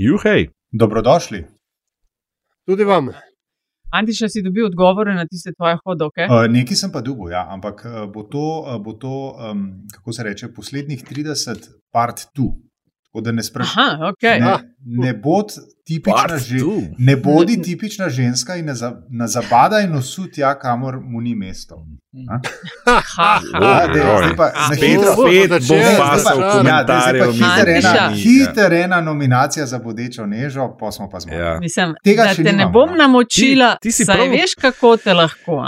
Juhej. Dobrodošli. Tudi vam. Antiša si dobil odgovore na tiste tvoje hodoke? Uh, nekaj sem pa dugo, ja, ampak uh, bo to, uh, bo to um, kako se reče, poslednjih 30 part 2. Tako da ne sprašujem. Okay. Ne, ne, tipična že, ne bodi tipična ženska in ne, za, ne zabadaj nosu tja, kamor mu ni mesto. Hiter ena nominacija za bodečo nežo, pa smo pa zmogli. Ja. Mislim, Tega da te nimamo, ne bom namočila, ti, ti prav, veš, kako te lahko.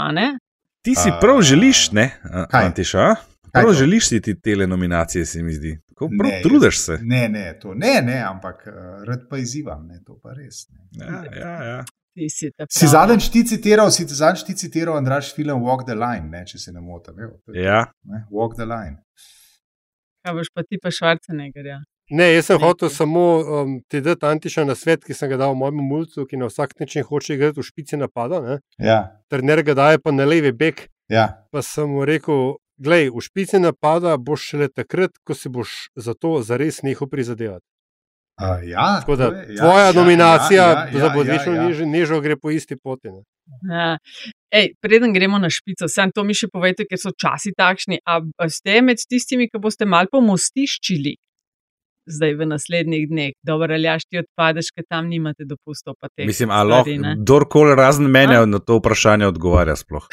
Ti si prav želiš, ne, Antiša? Prav želiš si ti te nominacije, se mi zdi. Prav ne, trudiš se. Ne, ne, to, ne, ne, ampak uh, rad pa izzivam, ne, to pa res. Ja, ja, ja. Si, si zadnjič ti citiral, si zadnjič ti citiral, Andraš, film Walk the Line, ne, če se ne motim. Ja. Ne, walk the Line. Kaj boš pa ti pa švarce negarja? Ne, jaz sem hotel samo um, ti dati antiša na svet, ki sem ga dal mojemu mulcu, ki na vsak način hoče igrati v špici napada. Ja. Trener ga daje pa na levi bek. Ja. Pa sem mu rekel, Glej, v špici napada boš šele takrat, ko si boš za to zares nehal prizadevati. Uh, ja, da, je, tvoja ja, nominacija ja, ja, za bodečno ja, ja. nežo gre po isti poti. Ja. Ej, preden gremo na špico, sem to mi še povedal, ker so časi takšni. A ste med tistimi, ki boste malo pomostiščili zdaj v naslednjih dneh? Dobro, ali jaš ti odpadeš, ker tam nimate dopusta. Mislim, ali lahko kdorkoli razen mene na to vprašanje odgovarja sploh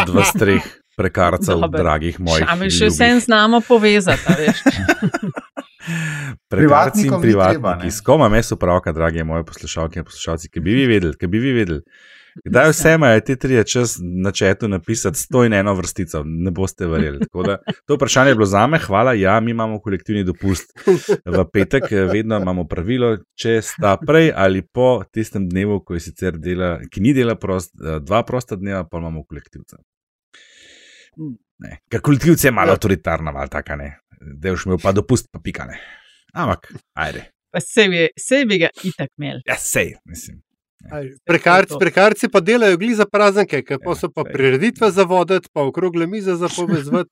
od vas treh prekarcev, Dobre. dragih mojih. Ampak še vsem znamo povezati. Privatniki in privatniki, s kom imam jaz upravka, dragi moji poslušalke in poslušalci, ki bi vi vedeli, ki bi vi vedeli. Kdaj vse imajo ti tri čas na četu napisati sto in eno vrstico, ne boste verjeli. Da, to vprašanje je bilo za me, hvala. Ja, mi imamo kolektivni dopust v petek, vedno imamo pravilo, če sta prej ali po tistem dnevu, ko, dela, ki ni dela prost, dva prosta dneva, pa imamo kolektivca. Ker kultivce je malo ja. avtoritarna, malo taka ne. Da už imel pa dopust, pa pikane. Ampak, ajde. Pa se bi ga itak imel. Ja, sej, mislim. Prekarci, prekarci pa delajo gli za praznike, pa so pa prireditve za voditi, pa okrogle mize za povezati.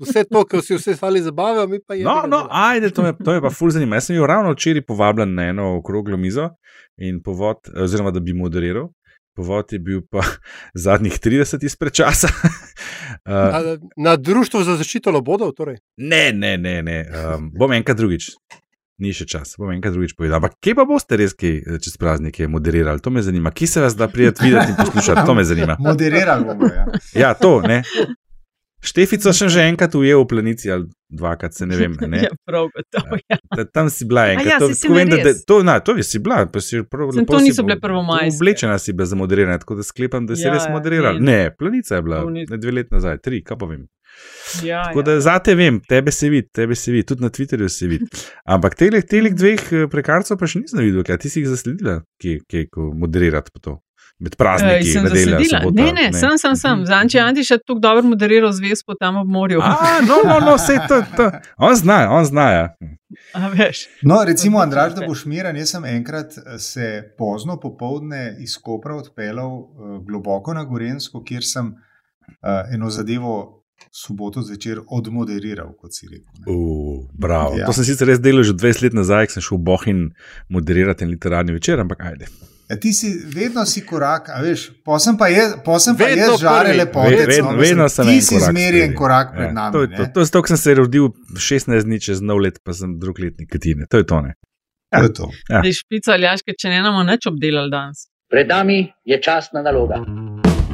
Vse to, kar si vse stali zabavajo, mi pa je. No, no, ajde, to je, to je pa ful zanimivo. Jaz sem bil ravno včeraj povabljen na eno okroglo mizo in povod, oziroma da bi moderiral. Povod je bil pa zadnjih 30 izpred časa. uh, na, na Društvu za zaščito lobodov? Torej? Ne, ne, ne. ne. Um, bom enkrat drugič. Ni še čas, bom enkrat drugič povedal. Ampak kje pa boste res kaj eh, čez praznike moderirali? To me zanima. Kje se vas da prijeti videti in poslušati? To me zanima. Moderirali bomo. Ja. ja, to ne. Štefico sem že enkrat ujel v planici ali dvakrat, se ne vem. Ne? Ja, prav gotovo. Ja. Ja, tam si bila enkrat. Ja, to, si vem, da, to, na, to si bila. Si prav, sem, to niso bile prvo majske. Oblečena si bila za moderiranje, tako da sklepam, da si ja, res moderirala. Ne, planica je bila ne, dve leti nazaj, tri, kaj pa vem. Ja, tako da ja. za te vem, tebe se vidi, tebe se vidi, tudi na Twitterju se vidi. Ampak teh dveh eh, prekarcev pa še nisem videl, kaj ti si jih zasledila, ki je moderirati po to med prazniki. Sem zasledila. Sobota, ne, ne, ne, sem, sem, sem. Mhm. Zanči Anti še tako dobro moderiral zvezd po tam ob morju. A, no, no, no, vse to, to. On zna, on zna. Ja. No, recimo, Andraž, da boš miren, jaz sem enkrat eh, se pozno popovdne iz Kopra odpeljal uh, globoko na Gorensko, kjer sem uh, eno zadevo soboto zvečer odmoderiral, kot si rekel. Uh, bravo. Ja. To sem sicer res delal že 20 let nazaj, ko sem šel v Bohin moderirati literarni večer, ampak ajde. Ja, ti si vedno si korak, a veš, posem pa je, posem pa je žare lepote. Ved, vedno, no, vedno sem ti si zmerjen korak pred ja, nami. To, to, to je to, ko sem se rodil 16 dni čez nov let, pa sem drug letnik katine. To je to, ne. Ja. To je to. Ja. Špica ali jaške, če ne bomo nič obdelali danes. Pred nami je časna naloga.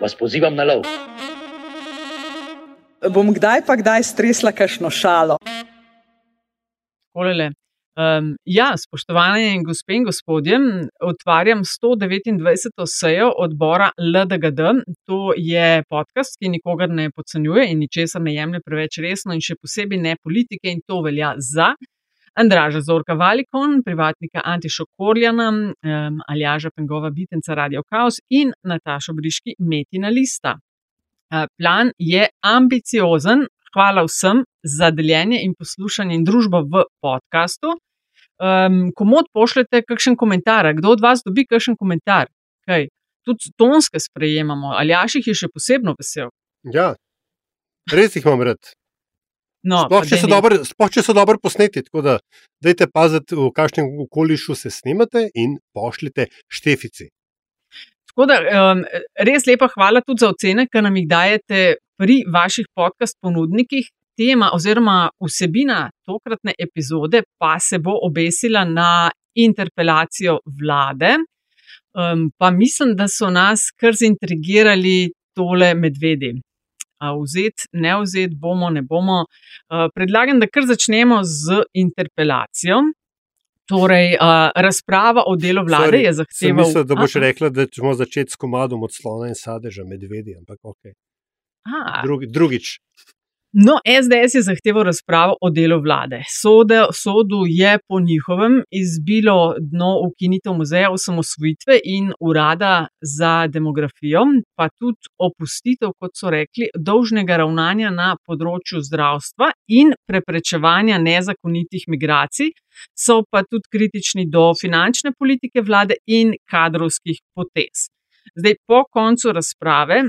vas pozivam na lov. Bom kdaj pa kdaj stresla kakšno šalo? Kolele. Um, ja, spoštovane gospe in gospodje, otvarjam 129. sejo odbora LDGD. To je podcast, ki nikogar ne podcenjuje in ničesar ne jemlje preveč resno, in še posebej ne politike, in to velja za Andraža Zorka Valikon, privatnika Antišokorjana, um, Aljaža Pengova Bitenca Radio Chaos in Nataša Briški Metina Lista. Uh, plan je ambiciozen. Hvala vsem za deljenje in poslušanje in družbo v podkastu. Um, komod pošljete kakšen komentar, kdo od vas dobi kakšen komentar? Kaj? Tudi tonske sprejemamo, ali jaših je še posebno vesel. Ja, res jih imam rad. No, sploh, če dobro, sploh, če so dobro posneti, tako da dajte paziti, v kakšnem okolišu se snimate in pošljite štefici. Tako da um, res lepa hvala tudi za ocene, ki nam jih dajete pri vaših podcast ponudnikih tema oziroma vsebina tokratne epizode pa se bo obesila na interpelacijo vlade. Um, pa mislim, da so nas kar zintrigirali tole medvedi. Vzeti, ne vzeti, bomo, ne bomo. Predlagam, da kar začnemo z interpelacijo. Torej, uh, razprava o delu vlade Sorry, je zahtevala. Mislim, da boš rekla, da bomo začeti s komadom od slona in sadeža medvedja, ampak ok. Drugi, drugič. No, SDS je zahteval razpravo o delu vlade. Sode, sodu je po njihovem izbilo dno ukinitev muzeja osamosvojitve in urada za demografijo, pa tudi opustitev, kot so rekli, dolžnega ravnanja na področju zdravstva in preprečevanja nezakonitih migracij. So pa tudi kritični do finančne politike vlade in kadrovskih potez. Zdaj, po koncu razprave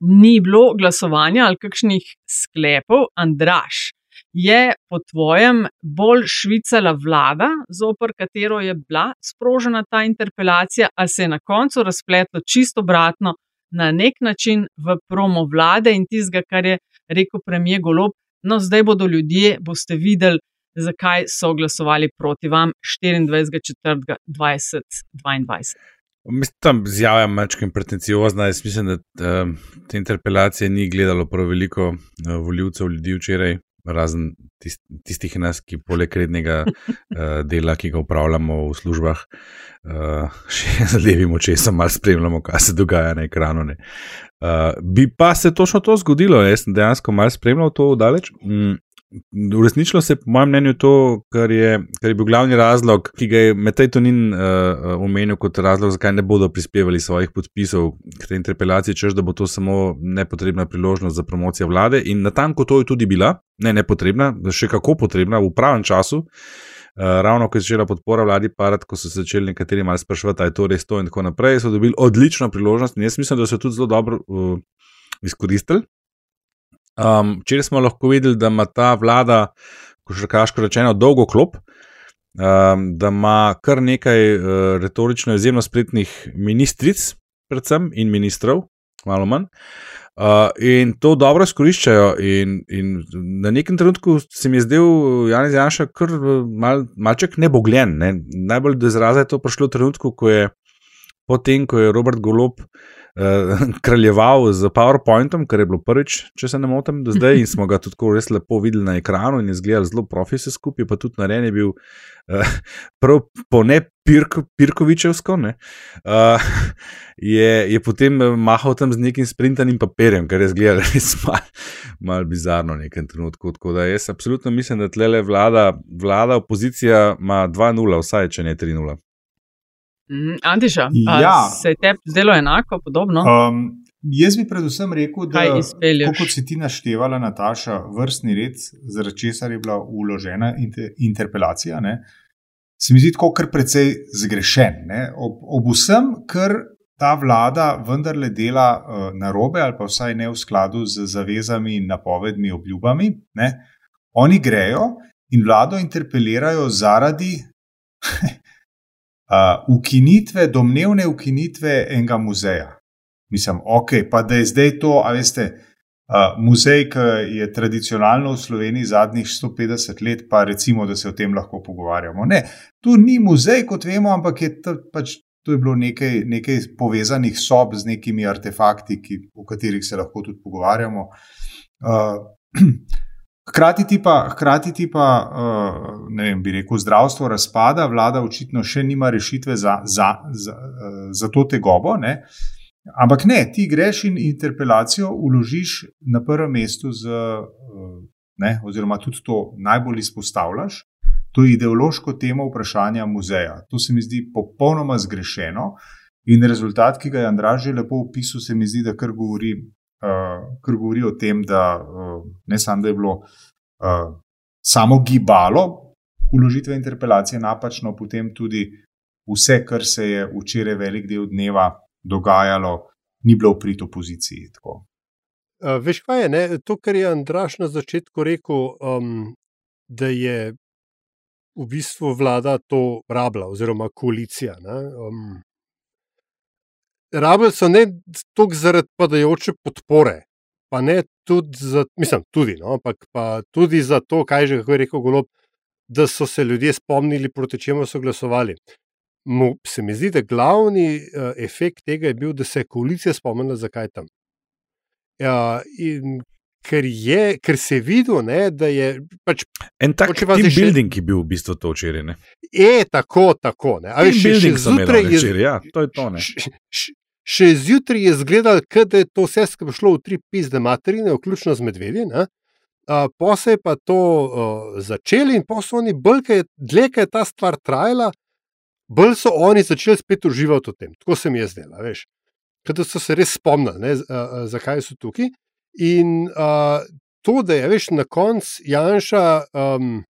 ni bilo glasovanja ali kakšnih sklepov, Andraš, je po tvojem bolj švicala vlada, zopr katero je bila sprožena ta interpelacija, ali se je na koncu razpletlo čisto obratno, na nek način v promo vlade in tistega, kar je rekel premijer Golob. No, zdaj bodo ljudje, boste videli, zakaj so glasovali proti vam 24.4.2022. Mislim, da izjava je malo pretenciozna. Jaz mislim, da uh, te interpelacije ni gledalo prav veliko uh, voljivcev ljudi včeraj, razen tist, tistih nas, ki poleg rednega uh, dela, ki ga upravljamo v službah, uh, še z levim očesom malo spremljamo, kaj se dogaja na ekranu. Uh, bi pa se točno to zgodilo, jaz sem dejansko malo spremljal to daleč. Mm, Uresničilo se je, po mojem mnenju, to, kar je, kar je bil glavni razlog, ki ga je Metej Tonin uh, omenil kot razlog, zakaj ne bodo prispevali svojih podpisov k tej interpelaciji, čež da bo to samo nepotrebna priložnost za promocijo vlade. In na tanko to je tudi bila, ne nepotrebna, še kako potrebna v pravem času. Uh, ravno ko je začela podpora vladi, parat, ko so se začeli nekateri malo sprašovati, je to res to, in tako naprej, so dobili odlično priložnost. In jaz mislim, da so tudi zelo dobro uh, izkoristili. Um, včeraj smo lahko videli, da ima ta vlada, ko še kažko rečeno, dolgo klop, um, da ima kar nekaj uh, retorično izjemno spretnih ministric, predvsem in ministrov, malo manj. Uh, in to dobro izkoriščajo. In, in na nekem trenutku se mi je zdel Janez Janša kar mal, malček nebogljen. Ne? Najbolj do izraza je to prišlo v trenutku, ko je potem, ko je Robert Golop uh, uh, kraljeval z PowerPointom, kar je bilo prvič, če se ne motim, do zdaj in smo ga tudi res lepo videli na ekranu in izgledal zelo profesionalno skupaj, pa tudi narejen je bil uh, prav po ne Pirko, Pirkovičevsko. Ne, uh, je, je potem mahal tam z nekim sprintanim papirjem, kar je izgledalo res malo mal bizarno v nekem trenutku. Tako da jaz absolutno mislim, da tle vlada, vlada opozicija ima 2-0, vsaj če ne 3-0. Mhm, Antiša, ja. se je tebi zdelo enako, podobno? Um, jaz bi predvsem rekel, da je, kot si ti naštevala, Nataša, vrstni red, zaradi česar je bila uložena inter, interpelacija, ne, se mi zdi tako kar precej zgrešen. Ob, ob vsem, kar ta vlada vendarle dela uh, na robe, ali pa vsaj ne v skladu z zavezami, napovedmi, obljubami, ne, oni grejo in vlado interpelirajo zaradi. ukinitve, domnevne ukinitve enega muzeja. Mislim, ok, pa da je zdaj to, a veste, uh, muzej, ki je tradicionalno v Sloveniji zadnjih 150 let, pa recimo, da se o tem lahko pogovarjamo. Ne, tu ni muzej, kot vemo, ampak je to pač. To je bilo nekaj, nekaj povezanih sob z nekimi artefakti, ki, o katerih se lahko tudi pogovarjamo. Uh, Hkrati ti pa, hkrati ti pa uh, ne vem, bi rekel, zdravstvo razpada, vlada očitno še nima rešitve za, za, za, uh, za to tegobo. Ne? Ampak ne, ti greš in interpelacijo uložiš na prvem mestu, z, uh, ne, oziroma tudi to najbolj izpostavljaš to ideološko temo vprašanja muzeja. To se mi zdi popolnoma zgrešeno. In rezultat, ki ga je Andraž že lepo opisal, se mi zdi, da kar govori, kar govori o tem, da uh, ne samo, da je bilo uh, samo gibalo uložitve interpelacije napačno, potem tudi vse, kar se je včeraj velik del dneva dogajalo, ni bilo v prid opoziciji. Tako. Uh, veš, kaj je ne? to, kar je Andraš na začetku rekel, um, da je v bistvu vlada to rabila, oziroma koalicija. Um, rabili so ne toliko zaradi padajoče podpore, pa ne tudi za, mislim, tudi, no, ampak tudi za to, kaj že je rekel Golob, da so se ljudje spomnili, proti čemu so glasovali. Mo, se mi zdi, da glavni uh, efekt tega je bil, da se je koalicija spomnila, zakaj tam. Ja, in ker, je, ker se je videl, ne, da je. Pač, en tak team še... building je bil v bistvu to včeraj. Je tako, tako. Ali še še zjutraj je bilo? Ja, to je to. Še, še, še zjutraj je izgledalo, da je to vse skupaj šlo v tri pizde materine, vključno z medvedji. Po se je pa to uh, začeli in po so oni, dlje, kaj je ta stvar trajala, bolj so oni začeli spet uživati v tem. Tako se mi je zdelo, veš. Ker so se res spomnili, ne, uh, uh, zakaj so tukaj. In uh, to, da je veš, na koncu Janša um,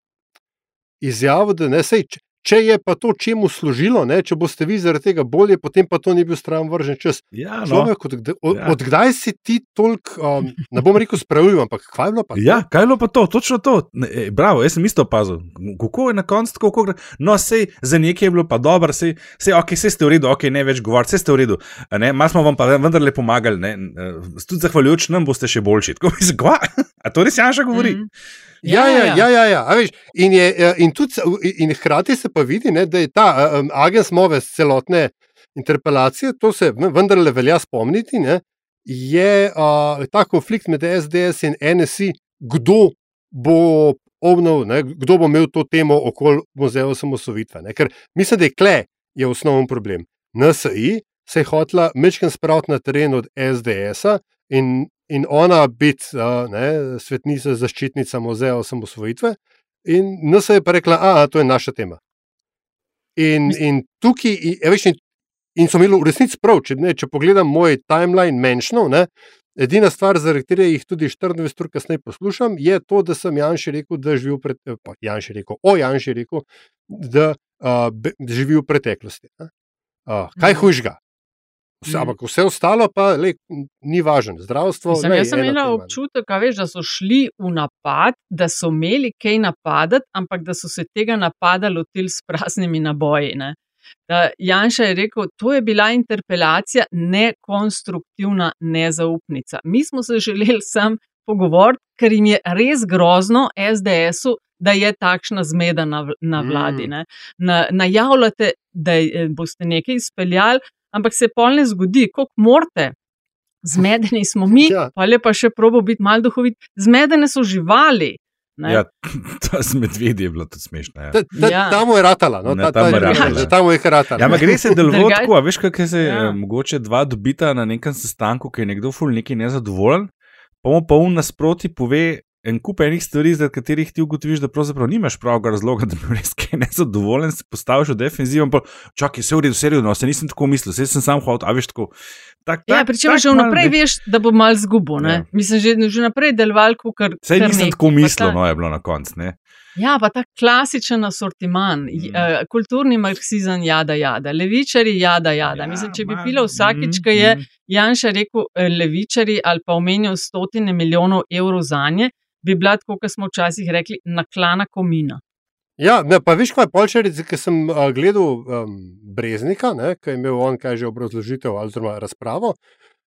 izjavil, da ne sej. Če je pa to čemu služilo, ne, če boste vi zaradi tega bolje, potem pa to ni bil stran vržen čas. Ja, no. Človek, od, od, ja. od kdaj si ti toliko, um, ne bom rekel, spravljiv, ampak kaj je bilo pa? Ja, kaj je bilo pa to, točno to. E, bravo, jaz sem isto opazil. Kako je na koncu tako, kako gre. No, sej za nekaj je bilo pa dobro, sej, sej, ok, sej ste v redu, ok, ne več govoriti, sej ste v redu. Malo smo vam pa vendarle pomagali, ne. Tudi zahvaljujoč nam boste še boljši. Tako se kva. A to res Janša govori? Mm -hmm. Ja, ja, ja. ja, ja, ja. Veš, in, je, ja, in, tudi, in hkrati se pa vidi, ne, da je ta um, agens move celotne interpelacije, to se vendarle velja spomniti, ne, je uh, ta konflikt med SDS in NSI, kdo bo obnov, ne, kdo bo imel to temo okoli muzeja osamosovitve. Ker mislim, da je kle je osnoven problem. NSI se je hotla mečken spraviti na teren od SDS-a in in ona biti uh, svetnica, zaščitnica muzeja osamosvojitve. In NSA je pa rekla, da je to naša tema. In, in tukaj, in, veš, in, in so imeli v resnici prav, če, ne, če pogledam moj timeline menšnov, edina stvar, zaradi katere jih tudi 24 ur kasneje poslušam, je to, da sem Janši rekel, da živi v preteklosti. Janši rekel, o Janši rekel, da uh, živi v preteklosti. Uh, kaj mhm. Vse, mm. ampak vse ostalo pa le, ni važno. Zdravstvo. Mislim, lej, jaz sem imel občutek, veš, da so šli v napad, da so imeli kaj napadati, ampak da so se tega napada lotili s praznimi naboji. Ne? Janša je rekel, to je bila interpelacija, nekonstruktivna nezaupnica. Mi smo se želeli sam pogovoriti, ker jim je res grozno SDS-u, da je takšna zmeda na, na vladi. Mm. Na, najavljate, da boste nekaj izpeljali ampak se pol ne zgodi, kot morate. Zmedeni smo mi, ja. pa je pa še probo biti mal duhovit. Zmedene so živali. Ja, to z medvedji je bilo tudi smešno. Ja. Ja. Tam je ratala. No, ta, ta, tam je ratala. Tam je ratala. Ja, gre se delovati tako. Veš, kaj se ja. eh, mogoče dva dobita na nekem sestanku, ki je nekdo ful neki nezadovoljen, pa mu pa um nasproti pove, en kup enih stvari, zaradi katerih ti ugotoviš, da pravzaprav nimaš pravega razloga, da bi res kaj nezadovoljen, se postaviš v defenzivo. Čakaj, vse v redu, vse v redu, no, se nisem tako mislil, se sem sam hodil, a veš tako. Tak, tak, ja, Pričem že vnaprej mal, veš, da bo mal zgubo. Ja. Mislim, že, že naprej deloval, kot se je. Nisem tako mislil, no je bilo na koncu. Ja, pa ta klasičen asortiman, mm. uh, kulturni marksizem, jada, jada, levičari, jada, jada. Ja, Mislim, če bi bilo vsakič, mm, ki je mm. Janša rekel eh, levičari ali pa omenil stotine milijonov evrov za nje, bi bila, kot smo včasih rekli, naklana komina. Ja, ne, pa veš, kaj je polčerice, ki sem uh, gledal um, Breznika, ki je imel on kaj že obrazložitev ali razpravo.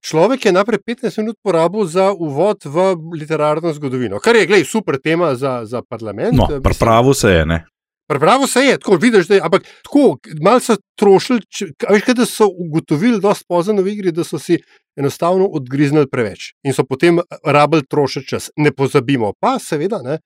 Človek je najprej 15 minut porabil za uvod v literarno zgodovino, kar je gledaj, super tema za, za parlament. No, Pravno se je, ne. Pravno se je, tako vidiš, da je, ampak tako, malo so trošili, veš, kaj, da so ugotovili, da so pozno v igri, da so si enostavno odgriznili preveč in so potem rabili trošiti čas. Ne pozabimo pa, seveda, ne,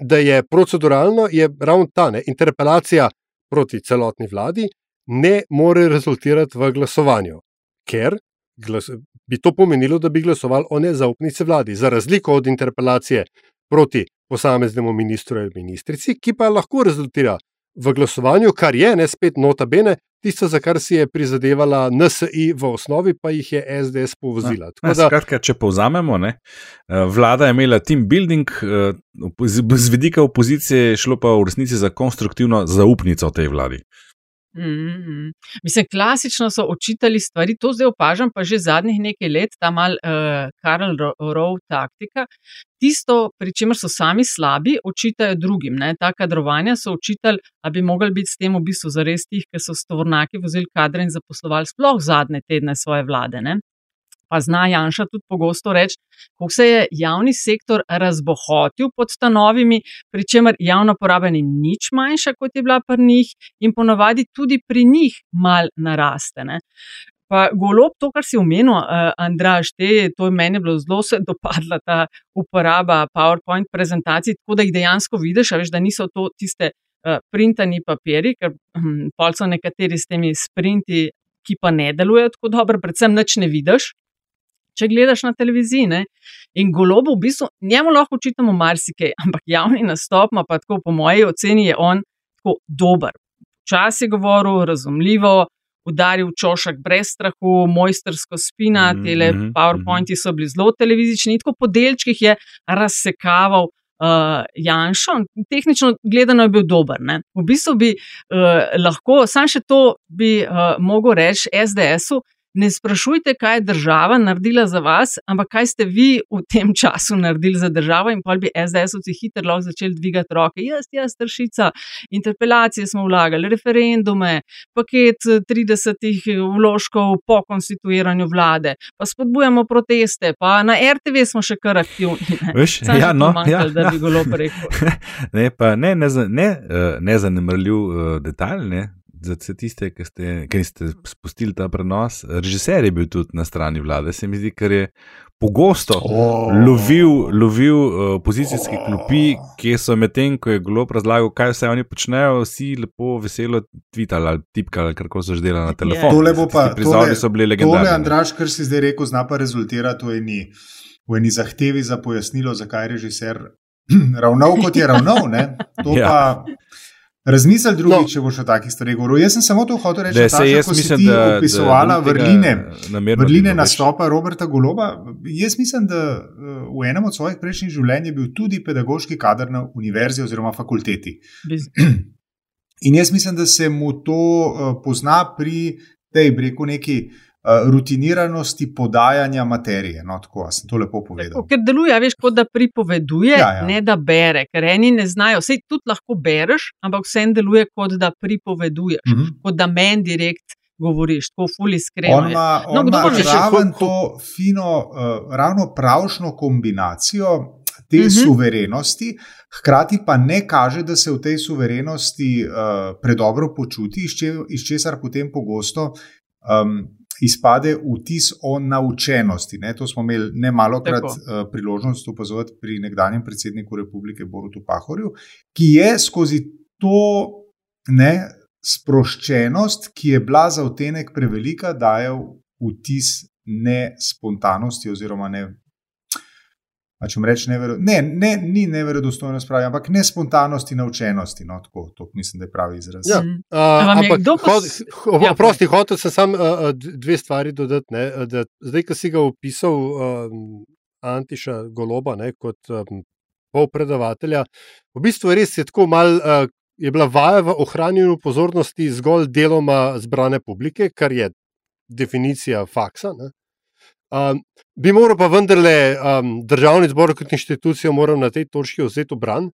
da je proceduralno je ravno ta ne, interpelacija proti celotni vladi ne more rezultirati v glasovanju, ker glas, bi to pomenilo, da bi glasovali o nezaupnici vladi. Za razliko od interpelacije proti posameznemu ministru ali ministrici, ki pa lahko rezultira v glasovanju, kar je ne spet nota bene, tisto, za kar si je prizadevala NSI v osnovi, pa jih je SDS povozila. Ja, da, skratka, če povzamemo, ne, eh, vlada je imela team building, eh, z vidika opozicije je šlo pa v resnici za konstruktivno zaupnico tej vladi. Mm -hmm. Mislim, klasično so očitali stvari, to zdaj opažam, pa že zadnjih nekaj let, ta mal uh, Karl Rowe taktika. Tisto, pri čemer so sami slabi, očitajo drugim. Ne? Ta kadrovanja so očitali, da bi mogli biti s tem v bistvu zares tih, ki so stvornaki vozili kadre in zaposlovali sploh zadnje tedne svoje vlade. Ne? Pa zna Janša tudi pogosto reči, kako se je javni sektor razbohotil pod stanovimi, pri čemer javna poraba ni nič manjša, kot je bila pri njih, in ponavadi tudi pri njih mal naraste. Ne. Pa golob, to, kar si omenil, uh, Andraš, te, to je meni bilo zelo se dopadla ta uporaba PowerPoint prezentacij, tako da jih dejansko vidiš, veš, da niso to tiste uh, printani papiri, ker hm, pol so nekateri s temi sprinti, ki pa ne delujejo tako dobro, predvsem nič ne vidiš če gledaš na televiziji. Ne? In golobo, v bistvu, njemu lahko učitamo marsikaj, ampak javni nastop, pa tako po moji oceni, je on tako dober. Čas je govoril, razumljivo, udaril čošek brez strahu, mojstersko spina, mm -hmm, te PowerPointi so bili zelo televizični, tako po delčkih je razsekaval. Uh, Janša, tehnično gledano je bil dober. Ne? V bistvu bi uh, lahko, samo še to bi uh, mogel reči SDS-u, ne sprašujte, kaj je država naredila za vas, ampak kaj ste vi v tem času naredili za državo. In pa bi SDS-ovci hitro lahko začeli dvigati roke. Jaz, jaz, stršica, interpelacije smo vlagali, referendume, paket 30 vložkov po konstituiranju vlade, pa spodbujamo proteste, pa na RTV smo še kar aktivni. Veš, ja, no, manjkal, ja, da bi bilo rekel. ne, pa ne, ne, ne, eh, ne zanemrljiv uh, detalj, ne, za vse tiste, ki ste, ki ste spustili ta prenos. Režiser je bil tudi na strani vlade, se mi zdi, ker je pogosto oh. lovil, lovil uh, opozicijske oh. klopi, ki so medtem, ko je golo razlagal, kaj vse oni počnejo, vsi lepo, veselo tvitali ali tipkali, kar so že delali na telefonu. Tole bo pa prizori so bili legendarni. Tole, Andraš, kar si zdaj rekel, zna pa rezultirati v eni, v eni zahtevi za pojasnilo, zakaj je režiser ravnal, kot je ravnal. To ja. pa. Razmisli drugi, no. če boš o takih stvareh govoril. Jaz sem samo to hotel reči, da se je mislim, da opisovala vrline, vrline nastopa Roberta Goloba. Jaz mislim, da eh, v enem od svojih prejšnjih življenj je bil tudi pedagoški kader na univerzi oziroma fakulteti. In jaz mislim, da se mu to uh, pozna pri tej, breku, neki Eh, rutiniranosti podajanja materije. No, tako sem to lepo povedal. Tako, ker deluje, veš, kot da pripoveduje, ja, ja. ne da bere, ker eni ne znajo. Vse tudi lahko bereš, ampak vse deluje kot da pripoveduješ, mm -hmm. kot da meni direkt. Govoriš, tako fuli skrajno. Ima, no, on ima ravno to fino, uh, ravno pravšno kombinacijo te uh mhm. -huh. suverenosti, hkrati pa ne kaže, da se v tej suverenosti uh, predobro počuti, iz česar potem pogosto um, izpade vtis o naučenosti. Ne? To smo imeli ne malo krat uh, priložnost opazovati pri nekdanjem predsedniku republike Borutu Pahorju, ki je skozi to ne, sproščenost, ki je bila za otenek prevelika, dajal vtis ne spontanosti oziroma ne če mu rečem, ne, ne, ni neverodostojno spravi, ampak ne spontanosti, naučenosti. No, tako, to mislim, da je pravi izraz. Ja, uh, ampak, hod, ho, ja, prosti, hotel sem samo uh, dve stvari dodati. Ne, da, zdaj, ki si ga opisal, um, Antiša Goloba, ne, kot um, pol predavatelja, v bistvu res je tako mal. Uh, Je bila vaja v ohranjanju pozornosti zgolj deloma zbrane publike, kar je definicija faksa. Ne? Um, bi moral pa vendarle um, državni zbor kot inštitucijo na tej točki vzeti obran.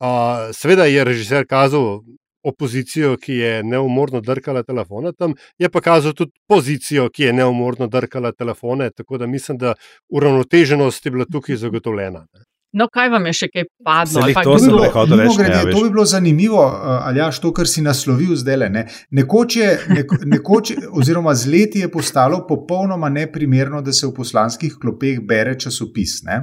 Uh, Sveda je režiser kazal opozicijo, ki je neumorno drkala telefone tam, je pa kazal tudi pozicijo, ki je neumorno drkala telefone, tako da mislim, da uravnoteženost je bila tukaj zagotovljena. Ne. No, kaj vam je še kaj padlo? Pa, to, bilo, reči, grede, ja, to bi bilo zanimivo, ali ja, to, kar si naslovil zdaj. Ne. Nekoč je, neko, nekoč, oziroma z leti je postalo popolnoma neprimerno, da se v poslanskih klopeh bere časopis. Ne.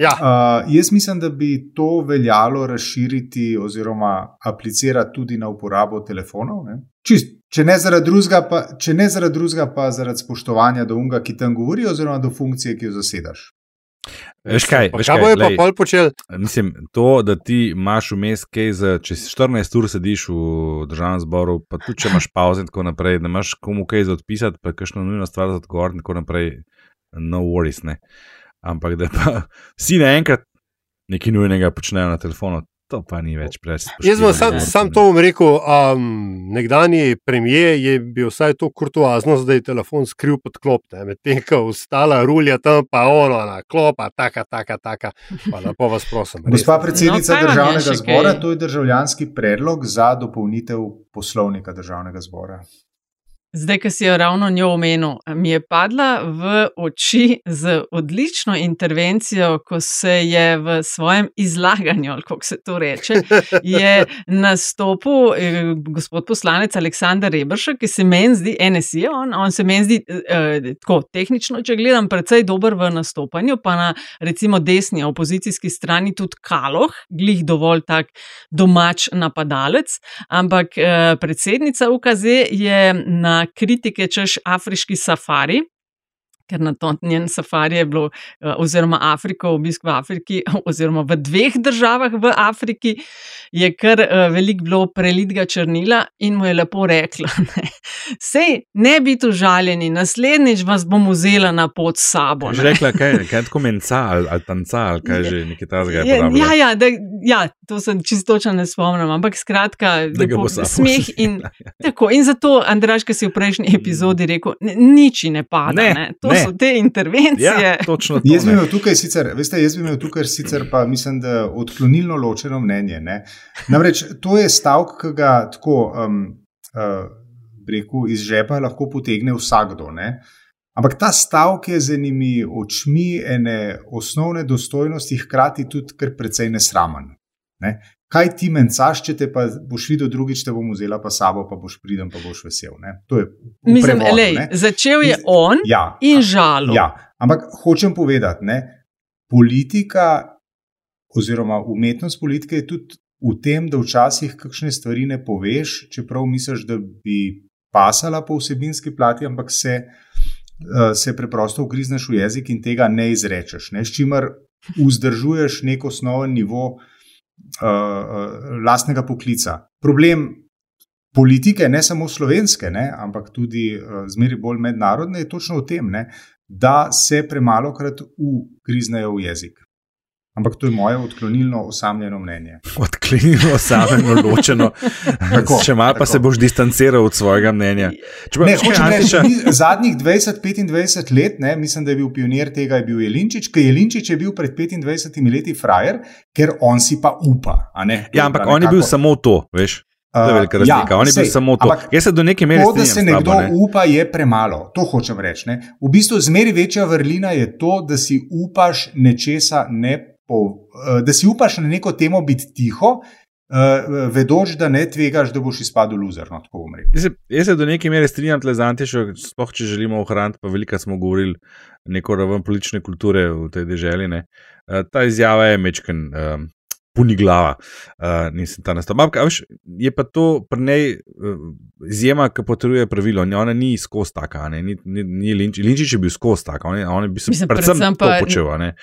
Ja. Uh, jaz mislim, da bi to veljalo razširiti oziroma aplicirati tudi na uporabo telefonov. Čist, če ne zaradi drugega, pa, zaradi, drugega, pa zaradi spoštovanja do unga, ki tam govori, oziroma do funkcije, ki jo zasedaš. Veš kaj, Pa veš kaj kaj, bojo pa glej, pol počeli? Mislim, to, da ti imaš vmes kaj za, če si 14 ur sediš v državnem zboru, pa tudi če imaš pauze in tako naprej, da imaš komu kaj za odpisati, pa kakšno nujno stvar za odgovoriti in tako naprej, no worries, ne. Ampak da pa vsi naenkrat nekaj nujnega počnejo na telefonu, to pa ni več preveč. Jaz bom sam, sam to bom rekel. Um, nekdani premijer je bil vsaj to kurtoaznost, da je telefon skril pod klop, ne, medtem ko ostala rulja tam, pa ono na klopa, taka, taka, taka. Pa lepo vas prosim. res. Gospa predsednica No, vam je državnega zbora, to je državljanski predlog za dopolnitev poslovnika državnega zbora. Zdaj, ki si jo ravno njo omenil, mi je padla v oči z odlično intervencijo, ko se je v svojem izlaganju, ali kako se to reče, je nastopil eh, gospod poslanec Aleksandar Rebršek, ki se meni zdi, NSI, on, on se meni zdi eh, tako tehnično, če gledam, precej dober v nastopanju, pa na recimo desni opozicijski strani tudi Kaloh, glih dovolj tak domač napadalec, ampak eh, predsednica UKZ je na kritike češ afriški safari. Ker na to njen safari je bilo, eh, oziroma Afriko, obisk v Afriki, oziroma v dveh državah v Afriki, je kar eh, veliko bilo prelitega črnila in mu je lepo rekla: ne, Sej ne biti užaljeni, naslednjič vas bom vzela na pot s sabo. Že ne." rekla, kaj, kaj je tako menca ali, ali tanca ali kaj že nekaj tazga je Ja, ja, ja, da, ja, to se čisto točno ne spomnim, ampak skratka, Da lepo- smeh in tako. In zato, Andraš, ki si v prejšnji epizodi rekel, "Ne, nič ne pada. Ne, Ne, to ne. so te intervencije. Ja, točno to. Jaz bi imel tukaj sicer, veste, jaz bi imel tukaj sicer pa mislim, da odklonilno ločeno mnenje. Ne? Namreč to je stavek, ki ga tako um, uh, rekel, iz žepa lahko potegne vsakdo. Ne? Ampak ta stavek je z enimi očmi ene osnovne dostojnosti, hkrati tudi kar precej nesramen. Ne? Kaj ti mencaš, če te pa boš videl drugič, te bom vzela pa sabo, pa boš pridem, pa boš vesel. Ne? To je Mislim, prevodu, lej, ne. začel je on Ja, in žalil. Ja, ampak hočem povedati, ne, politika oziroma umetnost politike je tudi v tem, da včasih kakšne stvari ne poveš, čeprav misliš, da bi pasala po vsebinski plati, ampak se, eh, se preprosto ugrizneš v jezik in tega ne izrečeš. Ne, s čimer vzdržuješ nek osnoven nivo uh, lastnega poklica. Problem politike, ne samo slovenske, ne, ampak tudi uh, zmeri bolj mednarodne, je točno v tem, ne, da se premalo krat ugriznejo v jezik. Ampak to je moje odklonilno, osamljeno mnenje. Odklenilo, samo ločeno. Tako, Če malo pa se boš distanciral od svojega mnenja. Čeprav, Ne, veš kaj, hočem reči, zadnjih 20-25 let, ne, mislim, da je bil pionir tega, je bil Jelinčič, ker Jelinčič je bil pred 25 leti frajer, ker on si pa upa. ne. Ja, ampak bila on je bil nekako- samo to, veš. To je Uh, velika razlika. ja, on je bil sej, samo to. Jaz se do neke mere To, da se nekdo tabo, ne. upa, je premalo. To hočem reči. Ne? V bistvu zmeri večja vrlina je to, da si upaš nečesa ne. Po, eh, da si upaš na neko temo biti tiho, uh, vedoč, da ne tvegaš, da boš izpadel loser. No, tako bom rekel. Jaz se, jaz se do neke mere strinjam z Antišo, sploh če želimo ohraniti, pa veliko smo govorili neko raven politične kulture v tej državi. Ta izjava je mečken. Um, Puni glava, uh, nisem ta nastop. Ampak, a veš, je pa to pri njej uh, izjema, ki potrjuje pravilo. Ona ni skozi taka, a ne, ni, ni, ni Linč, Linčič je bil skozi taka, on je, on je bil Mislim, predvsem, predvsem to pa- počel. a Ne.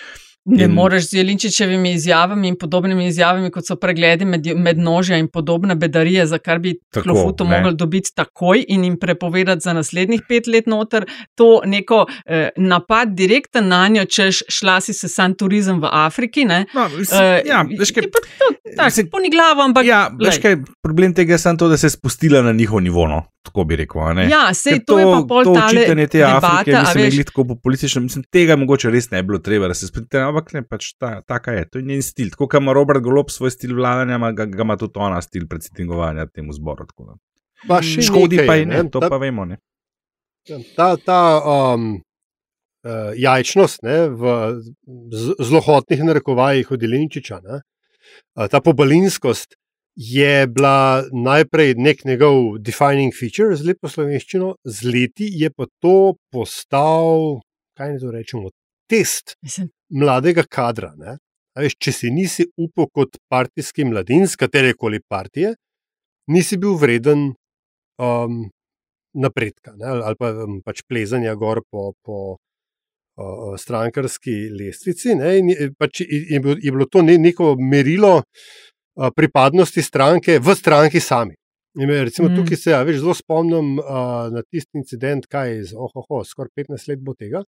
Ne In- moreš z Jelinčičevimi izjavami in podobnimi izjavami, kot so pregledi med, med nožja in podobne bedarije, za kar bi Tako, klofuto mogli dobiti takoj in jim prepovedati za naslednjih pet let noter, to neko eh, napad direkten na njo, češ šla si se san turizem v Afriki. Ne, No, mislim, Eh, ja, veš kaj, je pa to, tak, mislim- poni glavo, ampak. Ja, veš kaj, problem tega je samo to, da se je spustila na njihov nivo, no, tako bi rekel. ne. Ja, sej Ker to je pa pol to tale očitanje te debata, Afrike, mislim, veš. je tako populistično, mislim, tega mogoče res ne bi bilo treba, da se spustite, ampak ne, pač ta, taka je, to je njen stil. Tako kot ima Robert Golob svoj stil vladanja, ima, ga, ga ima tudi ona stil predsednikovanja temu zboru. tako da. Pa še Škodi nekaj pa je, je ne, to Ta- pa vemo. Ne. Ta, ta um, uh, jajčnost ne, v zlohotnih narekovajih od Jelinčiča, ne, uh, ta pobalinskost je bila najprej nek njegov defining feature z lepo slovenščino, z leti je pa to postal, kaj ne to rečemo, test Mislim, mladega kadra. Ne. A Veš, če si nisi upal kot partijski mladin, z katere koli partije, nisi bil vreden um, napredka ne, ali pa um, pač plezanja gor po, po o, strankarski lestvici. Ne, in pač je, je bilo to ne, neko merilo o, pripadnosti stranke v stranki sami. In recimo mm. tukaj se ja, veš, zelo spomnim uh, na tisti incident, kaj je z ohoho, skoraj 15 let bo tega,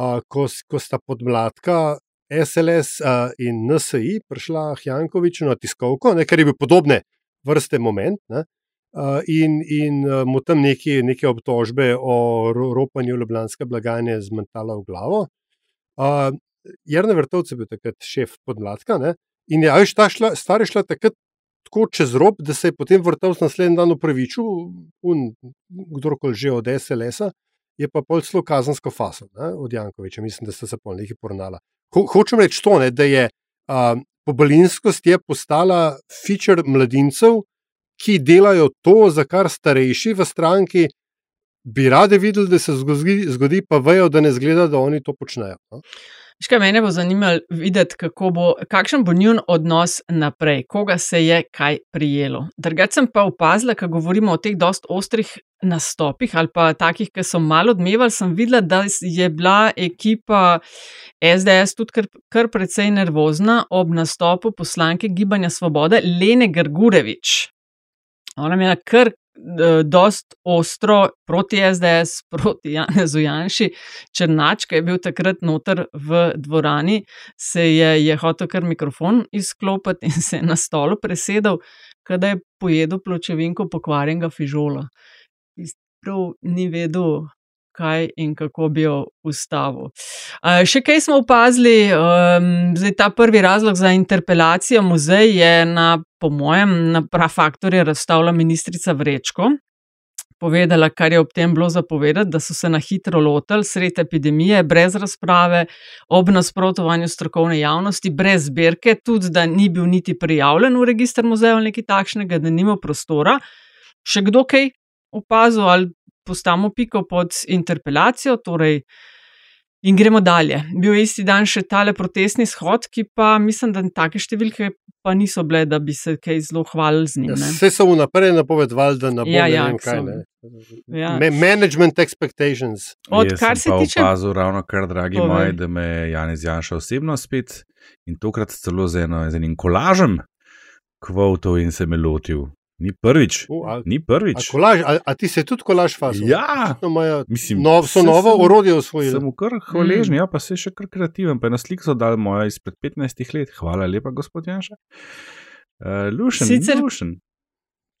uh, ko, ko sta podmladka SLS uh, in NSI prišla Jankoviču na tiskovko, ne, kar je bil podobne vrste moment. Ne, uh, in in uh, mu tam neki, neke obtožbe o ropanju ljubljanske blagajne zmentala v glavo. Uh, Jarno Vrtovce je bil takrat šef podmladka. Ne, in je, veš, ta šla, stvar je šla takrat tako čez rob, da se je potem vrtel naslednji dan upravičil, kdorkoli že od SLS-a, je pa pol celo kazansko faso ne, od Jankoviča, mislim, da sta se pol nekaj poravnala. Ho, hočem reči to, ne, da je a, pobalinskost je postala feature mladincev, ki delajo to, za kar starejši v stranki bi radi videli, da se zgodi, zgodi pa vejo, da ne zgleda, da oni to počnejo. No. Škaj, mene bo zanimalo videti, bo, kakšen bo njun odnos naprej, koga se je kaj prijelo. Drugače sem pa opazila, ko govorimo o teh dost ostrih nastopih ali pa takih, ki so malo odmevali, sem videla, da je bila ekipa SDS tudi kar, kar precej nervozna ob nastopu poslanke Gibanja Svobode Lene Grgurevič. Ona je kar dost ostro proti SDS, proti Janezu Janši. Črnač, ki je bil takrat noter v dvorani, se je, je hotel kar mikrofon izklopiti in se je na stolu presedel, kadaj je pojedel pločevinko pokvarjenega fižola. Prav ni vedel, kaj in kako bi jo ustavil. Še kaj smo opazili, um, zdaj ta prvi razlog za interpelacijo muzej je na, po mojem, na prafaktorje razstavila ministrica Vrečko. Povedala, kar je ob tem bilo zapovedati, da so se na hitro lotili sred epidemije, brez razprave, ob nasprotovanju strokovne javnosti, brez zbirke, tudi da ni bil niti prijavljen v registr muzeja ali nekaj takšnega, da nima prostora. Še kdo kaj opazil ali postavimo piko pod interpelacijo. Torej, in gremo dalje. Bil je isti dan še tale protestni shod, ki pa mislim, da take številke pa niso bile, da bi se kaj zelo hvalili z njim. Vse so vnaprej napovedovali, da ne bo ja, ja, kaj. Ne. Ja. Management expectations. Odkar se tiče. Sem ravno kar, dragi Povej. moji, da me je Janis Janša osebno spet in tokrat celo z, eno, z enim kolažem kvotov in se me lotil. Ni prvič. Uh, a, ni prvič. A, kolaž, a, a ti se tudi kolaž fasil? Ja, mislim, nov, so novo orodje osvojili. Sem kar hvaležen, mm. ja, pa se še kar kreativen. Pa na slik so dali moja izpred 15 let. Hvala lepa, gospod Janša. Uh, Lušen, Sicer... Lušen.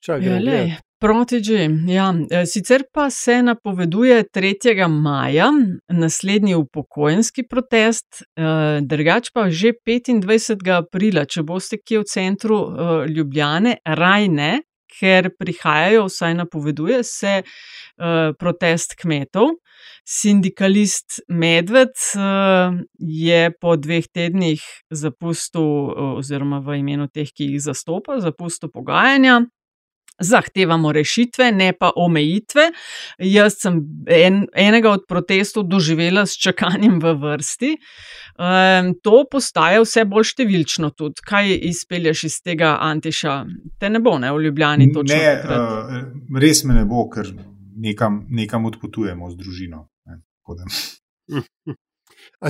Ja, proti že. Ja. E, sicer pa se napoveduje 3. maja naslednji upokojenski protest, e, drugač pa že 25. aprila, če boste kje v centru e, Ljubljane, raj ne, ker prihajajo, vsaj napoveduje se protest kmetov. Sindikalist Medved je po dveh tednih zapustil, oziroma v imenu teh, ki jih zastopa, zapustil pogajanja zahtevamo rešitve, ne pa omejitve. Jaz sem en, enega od protestov doživela s čakanjem v vrsti. Um, to postaje vse bolj številčno, tudi kaj izpelješ iz tega antiša. Te ne bo, ne v Ljubljani. Ne, uh, res me ne bo, ker nekam, nekam odpotujemo z družino. Ne,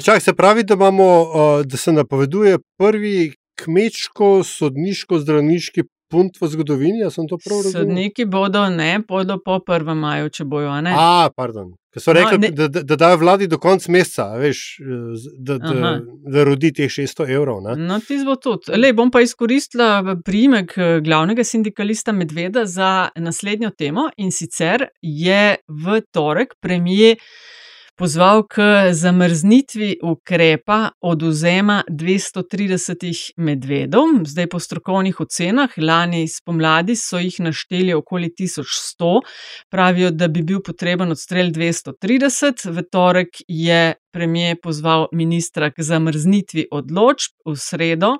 Čak, se pravi, da, imamo, da se napoveduje prvi kmečko-sodniško-zdravniški punt v zgodovini, ali sem to prav razumel? Sodniki bodo ne, bodo po 1. maju, če bojo. A, pardon. Ker so rekli, no, da, da, da dajo vladi do konca meseca, veš, da, da, da rodi teh 600 evrov. Ne? No, ti zbo tudi. Le bom pa izkoristila primek eh, glavnega sindikalista Medveda za naslednjo temo in sicer je v torek premijer pozval k zamrznitvi ukrepa oduzema 230 medvedov. Zdaj, po strokovnih ocenah, lani spomladi so jih našteli okoli 1100, pravijo, da bi bil potreben odstrel 230. V torek je premijer pozval ministra k zamrznitvi odločb v sredo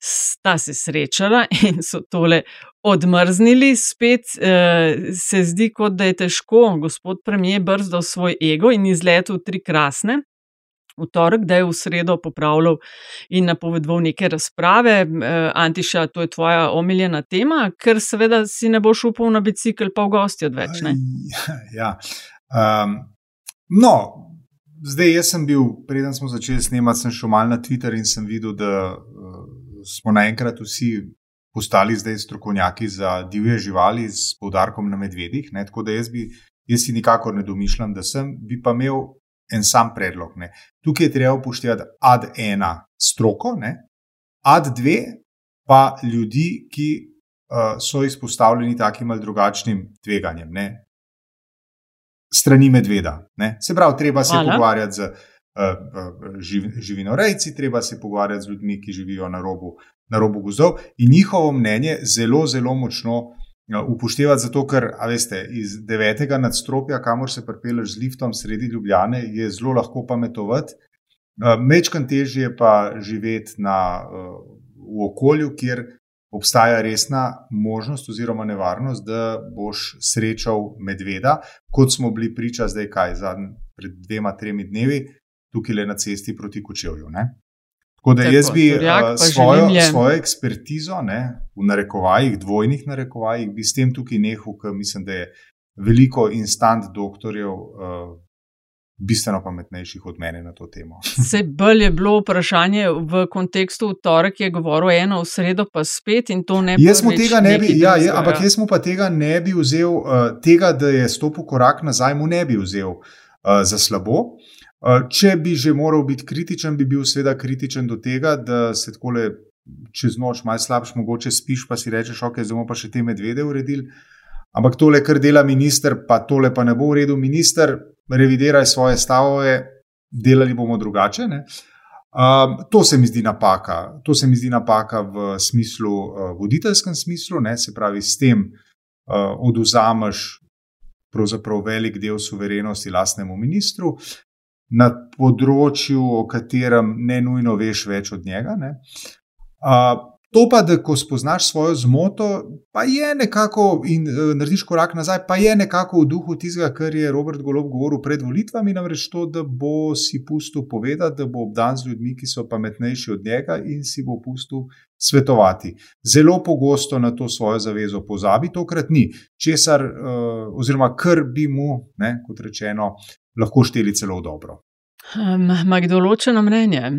sta se srečala in so tole odmrznili. Spet uh, se zdi, kot da je težko gospod premijer brzdal svoj ego in izletel tri krasne. V torek, da je v sredo popravljal in napovedal neke razprave. Uh, Antiša, to je tvoja omiljena tema, ker seveda si ne boš upal na bicikl, pa v gosti odveč. Ja. Um, no, zdaj, jaz sem bil, preden smo začeli snemati, sem šel mal na Twitter in sem videl, da uh, smo naenkrat vsi postali zdaj strokovnjaki za divje živali s poudarkom na medvedih. Ne? Tako da jaz, bi, jaz si nikakor ne domišljam, da sem, bi pa imel en sam predlog. Ne? Tukaj je treba upoštevati ad ena stroko, ne? ad dve pa ljudi, ki uh, so izpostavljeni takim ali drugačnim tveganjem. Ne? Strani medveda. Ne? Se pravi, treba se Hvala. pogovarjati z uh, živ, živinorejci, treba se pogovarjati z ljudmi, ki živijo na robu, na robu gozdov in njihovo mnenje zelo, zelo močno uh, upoštevati, zato ker, veste, iz devetega nadstropja, kamor se pripeleš z liftom sredi Ljubljane, je zelo lahko pametovati. Uh, Mečkan težje je pa živeti na, uh, v okolju, kjer obstaja resna možnost oziroma nevarnost, da boš srečal medveda, kot smo bili priča zdaj, kaj zadnj, pred dvema, tremi dnevi, tukaj le na cesti proti Kočevju. Ne? Tako da Tako, jaz bi Turjak pa svojo, svojo ekspertizo, ne, v narekovajih, dvojnih narekovajih, bi s tem tukaj nehal, ker mislim, da je veliko instant doktorjev. Uh, Bistveno pametnejših od mene na to temo. Se bolj je bilo vprašanje v kontekstu, v torek je govoril eno, v sredo pa spet in to ne bi. Jaz mu tega ne bi, ja, ja, ampak jaz mu pa tega ne bi vzel, uh, tega, da je stopil korak nazaj, mu ne bi vzel uh, za slabo. Uh, če bi že moral biti kritičen, bi bil seveda kritičen do tega, da se tako čez noč malo slabš, mogoče spiš, pa si rečeš, ok, zdaj bomo pa še te medvede uredili. Ampak tole, kar dela minister, pa tole pa ne bo uredil minister, revidiraj svoje stavove, delali bomo drugače. Ne? Um, to se mi zdi napaka. To se mi zdi napaka v smislu, uh, voditeljskem smislu, ne? se pravi, s tem uh, oduzameš pravzaprav velik del suverenosti lastnemu ministru na področju, o katerem ne nujno veš več od njega. Ne? Uh, To pa, da ko spoznaš svojo zmoto, pa je nekako in uh, narediš korak nazaj, pa je nekako v duhu tistega, kar je Robert Golob govoril pred volitvami, namreč to, da bo si pustil povedati, da bo obdan z ljudmi, ki so pametnejši od njega in si bo pustil svetovati. Zelo pogosto na to svojo zavezo pozabi, tokrat ni, česar, uh, oziroma kar bi mu, ne, kot rečeno, lahko šteli celo dobro. Ima kdo ločeno mnenje?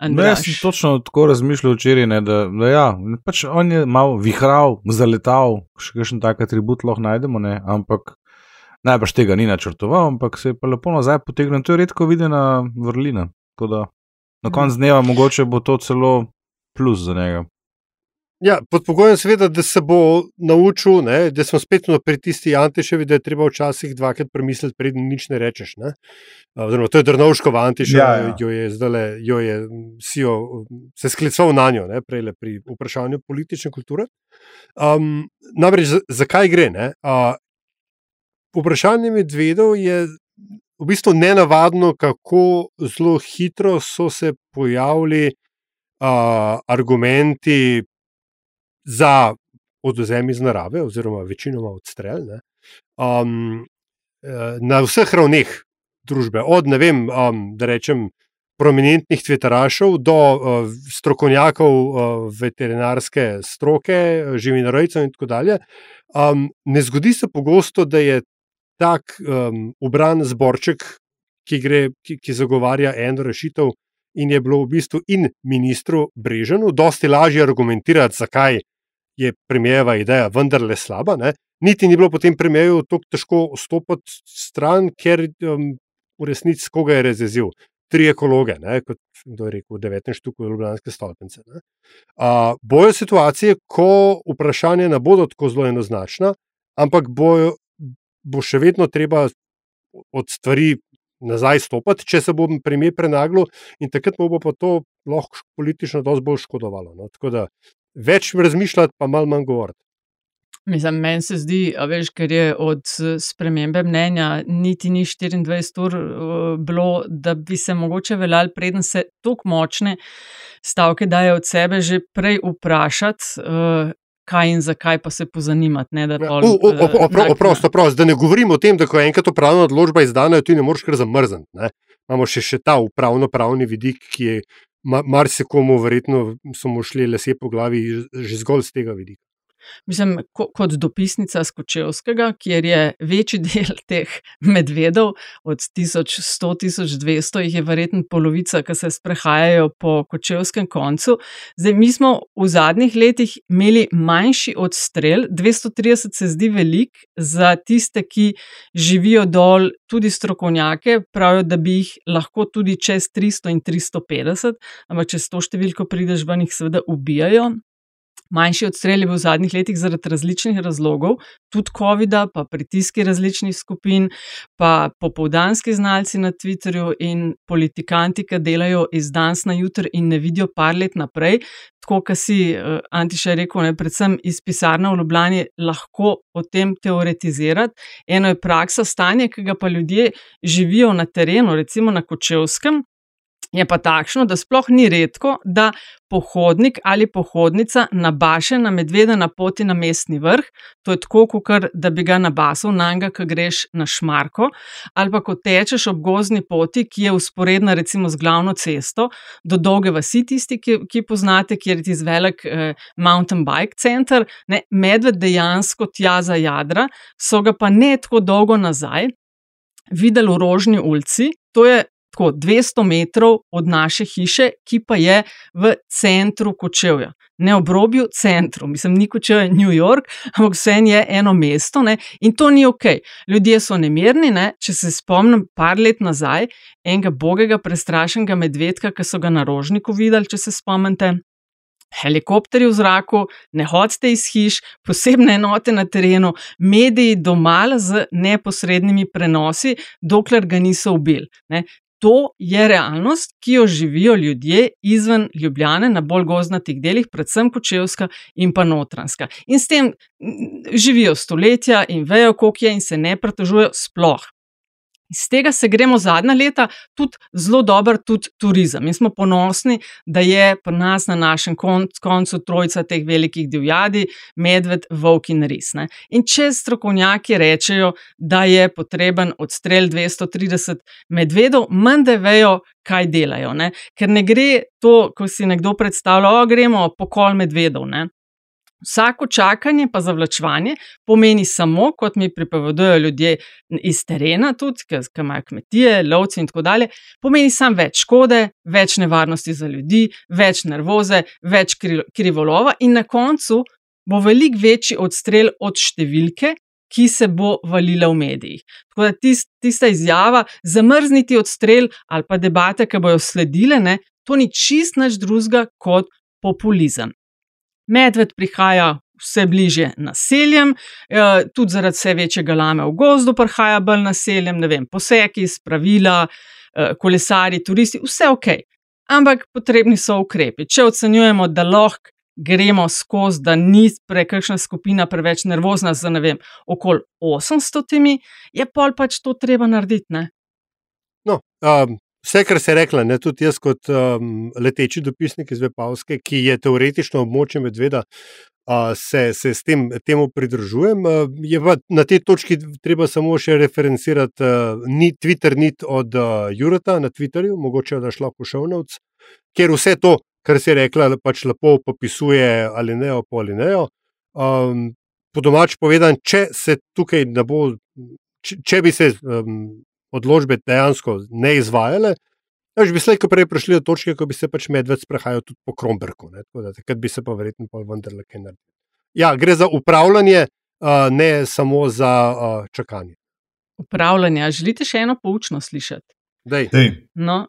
No, jaz sem točno tako razmišljal včeraj, ne, da, da ja, pač on je malo vihral, zaletal, še kakšen tak atribut lahko najdemo, ne, ampak najbrž tega ni načrtoval, ampak se je pa lepo nazaj potegnil. To je redko videna vrlina. Tako da na koncu dneva mogoče bo to celo plus za njega. Ja, pod pogojem, seveda, da se bo naučil, ne, da smo spet pri tisti Antiševi, da je treba včasih dvakrat premisliti, preden nič ne rečeš. Ne. Oziroma, to je Drnovško v Antiševi, Ja, ja. jo je zdaj, jo je si jo, se sklical na njo, ne, prej pri vprašanju politične kulture. Um, namreč, za- zakaj gre? Ne? Uh, vprašanje medvedov je v bistvu nenavadno, kako zelo hitro so se pojavili uh, argumenti za odvzem iz narave, oziroma večinoma odstrel, ne, um, eh, na vseh ravneh družbe, od ne vem, um, da rečem, prominentnih tviterašev do uh, strokovnjakov uh, veterinarske stroke, živinorejcev in tako dalje. Um, ne zgodi se pogosto, da je tak um, ubran zborček, ki, gre, ki, ki zagovarja eno rešitev, in je bilo v bistvu in ministru Breženu dosti lažje argumentirati, zakaj je premijeva ideja vendarle slaba. Ne? Niti ni bilo potem premijeju tako težko stopiti stran, ker um, v resnici koga je razjezil. Tri ekologe, ne, kot je rekel, devetne štuke Ljubljanske stolpnice. A, bojo situacije, ko vprašanja ne bodo tako zelo enoznačna, ampak bojo, bo še vedno treba od stvari nazaj stopiti, če se bo premijer prenaglo, in takrat mu bo pa to lahko politično dosti bolj škodovalo. No. Tako da več razmišljati, pa malo manj govoriti. Mislim, meni se zdi, veš, ker je od spremembe mnenja niti ni 24 ur uh, bilo, da bi se mogoče veljali, preden se tako močne stavke dajo od sebe, že prej vprašati, uh, kaj in zakaj pa se pozanimati. Ne, da pol, O- o- eh, o- opro- Oprost, oprost, da ne govorim o tem, da ko je enkrat upravna odločba izdana, jo ti ne moreš kar zamrzniti. Imamo še, še ta upravno-pravni vidik, ki je ma- marsikomu, verjetno so mu šli lese po glavi, že zgolj z tega vidika. Mislim, ko, kot dopisnica Skočevskega, kjer je večji del teh medvedov, od 1100-1200, jih je verjetno polovica, ki se sprehajajo po Kočevskem koncu. Zdaj, mi smo v zadnjih letih imeli manjši odstrel, 230 se zdi velik za tiste, ki živijo dol, tudi strokovnjake, pravijo, da bi jih lahko tudi čez 300 in 350, ampak če s to številko prideš, ven jih seveda ubijajo. Manjši odstrel je bil v zadnjih letih zaradi različnih razlogov, tudi COVID-a, pa pritiski različnih skupin, pa popovdanski znalci na Twitterju in politikanti, ki delajo iz danes na jutr in ne vidijo par let naprej. Tako, kot si uh, Antiša rekel, ne, predvsem iz pisarna v Ljubljani lahko o tem teoretizirati. Eno je praksa, stanje, ki ga pa ljudje živijo na terenu, recimo na Kočevskem, je pa takšno, da sploh ni redko, da pohodnik ali pohodnica nabaše na medveda na poti na mestni vrh. To je tako, kot da bi ga nabasal na njega, ko greš na šmarko, ali pa ko tečeš ob gozni poti, ki je usporedna recimo z glavno cesto, do dolge vasi, tisti, ki, ki poznate, kjer je tisti velik eh, mountain bike center. Ne, medved dejansko tja za jadra, so ga pa ne tako dolgo nazaj. Videli v Rožni ulici, to je tako 200 metrov od naše hiše, ki pa je v centru Kočevja. Ne ob robju, centru, mislim, ni Kočevje, New York, ampak vse je eno mesto ne? in to ni ok. Ljudje so nemirni. Ne? Če se spomnim, par let nazaj, enega bogega, prestrašenega medvedka, ki so ga na rožniku videli, če se spomnite. Helikopterji v zraku, ne hodite iz hiš, posebne enote na terenu, mediji doma z neposrednimi prenosi, dokler ga niso ubili to je realnost, ki jo živijo ljudje izven Ljubljane, na bolj gozdnatih delih, predvsem Kočevska in pa Notranska. In s tem živijo stoletja in vejo, koliko je, in se ne pretožujejo sploh. Iz tega se gremo zadnja leta tudi zelo dober tudi turizem. Mi smo ponosni, da je pri nas na našem koncu trojica teh velikih divjadi, medved, volk in res. Ne. In če strokovnjaki rečejo, da je potreben odstrel 230 medvedov, manj da vejo, kaj delajo. Ne. Ker ne gre to, ko si nekdo predstavlja, da gremo pokol medvedov. Ne. Vsako čakanje, pa zavlačevanje, pomeni samo, kot mi pripovedujejo ljudje iz terena, tudi ki imajo kmetije, lovci in tako dalje, pomeni samo več škode, več nevarnosti za ljudi, več nervoze, več krivolova in na koncu bo veliko večji odstrel od številke, ki se bo valila v medijih. Tako da tist, tista izjava, zamrzniti odstrel ali pa debate, ki bojo sledile, ne, to ni čist nič drugega kot populizem. Medved prihaja vse bliže naseljem, eh, tudi zaradi vse večjega lame v gozdu, prihaja bolj naseljem, ne vem, poseki, spravila, eh, kolesari, turisti, vse ok. Ampak potrebni so ukrepi. Če ocenjujemo, da lahko gremo skozi, da ni prekakšna skupina preveč nervozna za ne vem, okoli 800 temi, je pol pač to treba narediti. Ne? No, um, Vse, kar se je rekla, ne, tudi jaz, kot um, leteči dopisnik iz Vepavske, ki je teoretično območje medveda, uh, se, se s tem temu pridružujem. Uh, je pa na tej točki treba samo še referencirati uh, ni, Twitter nit od uh, Jurata na Twitterju, mogoče da šlo v šovnovc, ker vse to, kar se je rekla, pač lepo popisuje ali ne, po ali ne. Um, po domač povedan, če se tukaj ne bo. Če, če bi se um, odločbe dejansko ne izvajale. Že bi slejko prej prišli do točke, ko bi se pač medved sprehajal tudi po Kromberku, takrat bi se pa verjetno pa vendarle kaj naredil. Ja, gre za upravljanje, ne samo za čakanje. Upravljanje. Želite še eno poučno slišati? Dej. Dej. No,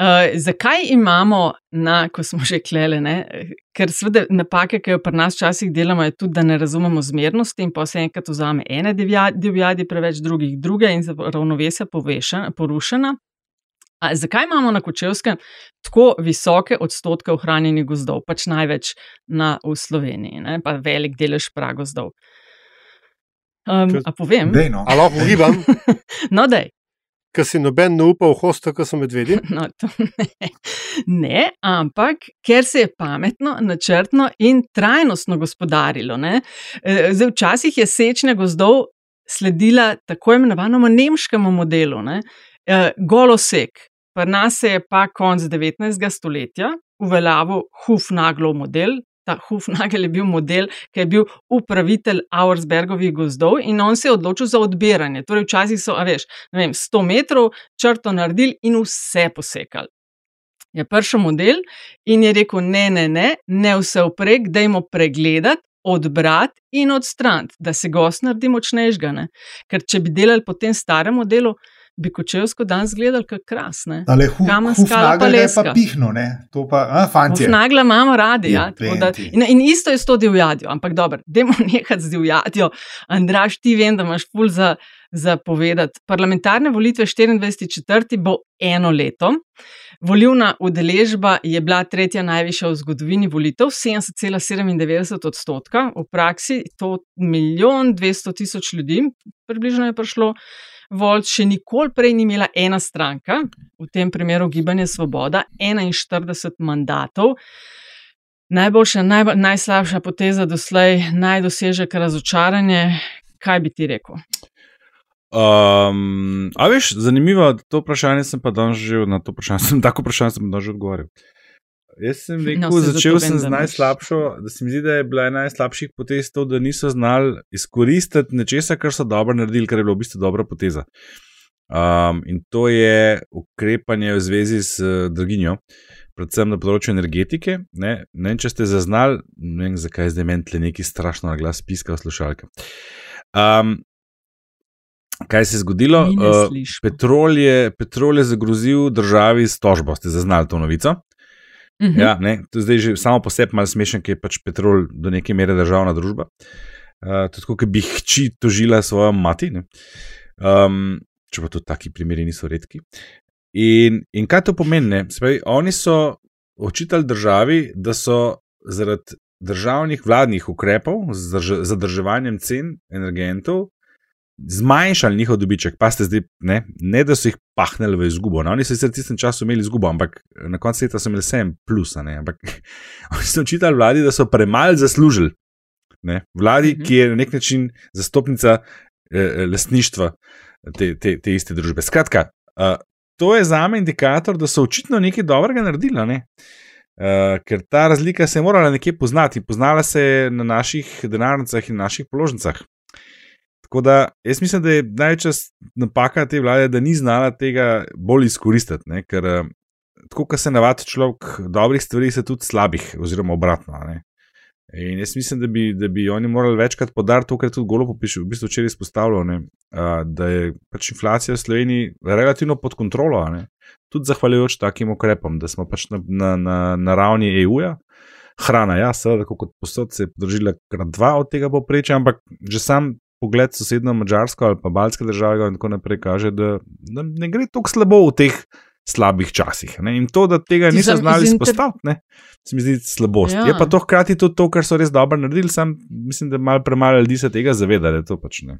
Uh, zakaj imamo, na, ko smo že klele, ne? ker seveda napake, ki jo pri nas včasih delamo, je tudi, da ne razumemo zmernosti in pa se enkrat vzame ene divjadi, preveč drugih druge in se ravnovesja porušena. A, zakaj imamo na Kočevskem tako visoke odstotke ohranjenih gozdov, pač največ na, v Sloveniji, ne? pa velik delež pragozdov? Um, a povem? Dejno. A lahko ugibam? no, dej ker si noben ne upa v hosta, ki so medvedje? No, ne. ne, ampak ker se je pametno, načrtno in trajnostno gospodarilo. E, zdaj, včasih je sečnja gozdov sledila tako imenovanemu nemškemu modelu, ne? E, golosek. Pri nas je pa konc 19. stoletja uveljavil Hufnaglov model, ta Hufnagel je bil model, ki je bil upravitelj Auersbergovih gozdov in on se je odločil za odbiranje. Torej, včasih so, a veš, vem, 100 metrov črto naredili in vse posekali. Je prišel model in je rekel: ne, ne, ne, ne vse vprek, dajmo pregledati. Odbrati in odstraniti, da se gost naredi močnejšega. Ne? Ker če bi delali po tem starem modelu, bi kočevsko dan zgledali kot krasne. Ale hu, pa je pa pihno, ne? To pa, a, fantje. Hufnagla imamo radi, ja. Da, in, in isto je s to divjadjo, ampak dobro, dajmo nehati z divjadjo. Andraš, ti vem, da imaš ful za, za povedati. Parlamentarne volitve 24.4. bo eno leto. Volivna udeležba je bila tretja najvišja v zgodovini volitev, 70,97 odstotka, v praksi to milijon 200 tisoč ljudi, približno je prišlo. Volt še nikoli prej ni imela ena stranka, v tem primeru Gibanje Svoboda, 41 mandatov. Najboljša, najbolj, najslabša poteza doslej, najdosežek razočaranje. Kaj bi ti rekel? Um, a veš, zanimivo, to vprašanje sem pa danes že na to vprašanje, sem tako vprašanje sem danes že odgovoril. Jaz sem rekel, no, začel sem z najslabšo, da se mi zdi, da je bila ena najslabših potez to, da niso znali izkoristiti nečesa, kar so dobro naredili, kar je bilo v bistvu dobra poteza. Um, in to je ukrepanje v zvezi z uh, draginjo, predvsem na področju energetike. Ne, ne vem, če ste zaznali, ne vem, zakaj je zdaj meni tle neki strašno na glas piska v slušalke. Um, kaj se je zgodilo? Uh, petrol, je, petrol je zagrozil državi s tožbo, ste zaznali to novico? -hmm. ja, ne, to je zdaj že samo po sebi malo smešen, ker je pač petrol do neke mere državna družba. Uh, tako kot bi hči tožila svojo mati. Um, če pa tudi taki primeri niso redki. In, in kaj to pomeni? Spravi, oni so očitali državi, da so zaradi državnih vladnih ukrepov z zadrževanjem cen energentov zmanjšali njihov dobiček, pa ste zdaj, ne, ne da so jih pahnili v izgubo. No, oni so sicer v tistem času imeli izgubo, ampak na koncu leta so imeli vsem plus. Ampak oni so očitali vladi, da so premalo zaslužili. Ne, vladi, mhm. ki je na nek način zastopnica eh, lastništva te, te, te iste družbe. Skratka, eh, to je za me indikator, da so očitno nekaj dobrega naredili. Ne? Uh, ker ta razlika se je morala nekje poznati, poznala se je na naših denarnicah in naših položnicah. Tako da jaz mislim, da je največja napaka te vlade, da ni znala tega bolj izkoristiti. Ne? Ker eh, tako, kot se navadi človek, dobrih stvari se tudi slabih, oziroma obratno. Ne? In jaz mislim, da bi, da bi oni morali večkrat podariti to, kar je tudi Golo popišil, v bistvu včeraj izpostavljal, da je pač inflacija v Sloveniji relativno pod kontrolo. Ne? Tudi zahvaljujoč takim ukrepom, da smo pač na, na, na, na ravni EU-ja. Hrana, ja, seveda, kot posod se je podržila krat dva od tega poprečja, ampak že sam pogled sosedno Mačarsko ali pa Balske države in tako naprej kaže, da, da ne gre tako slabo v teh slabih časih. Ne? In to, da tega niso znali izpostaviti, se mi zdi slabost. Ja. Je pa to hkrati tudi to, kar so res dobro naredili, sam mislim, da malo premalo ljudi se tega zaveda, da to pač ne.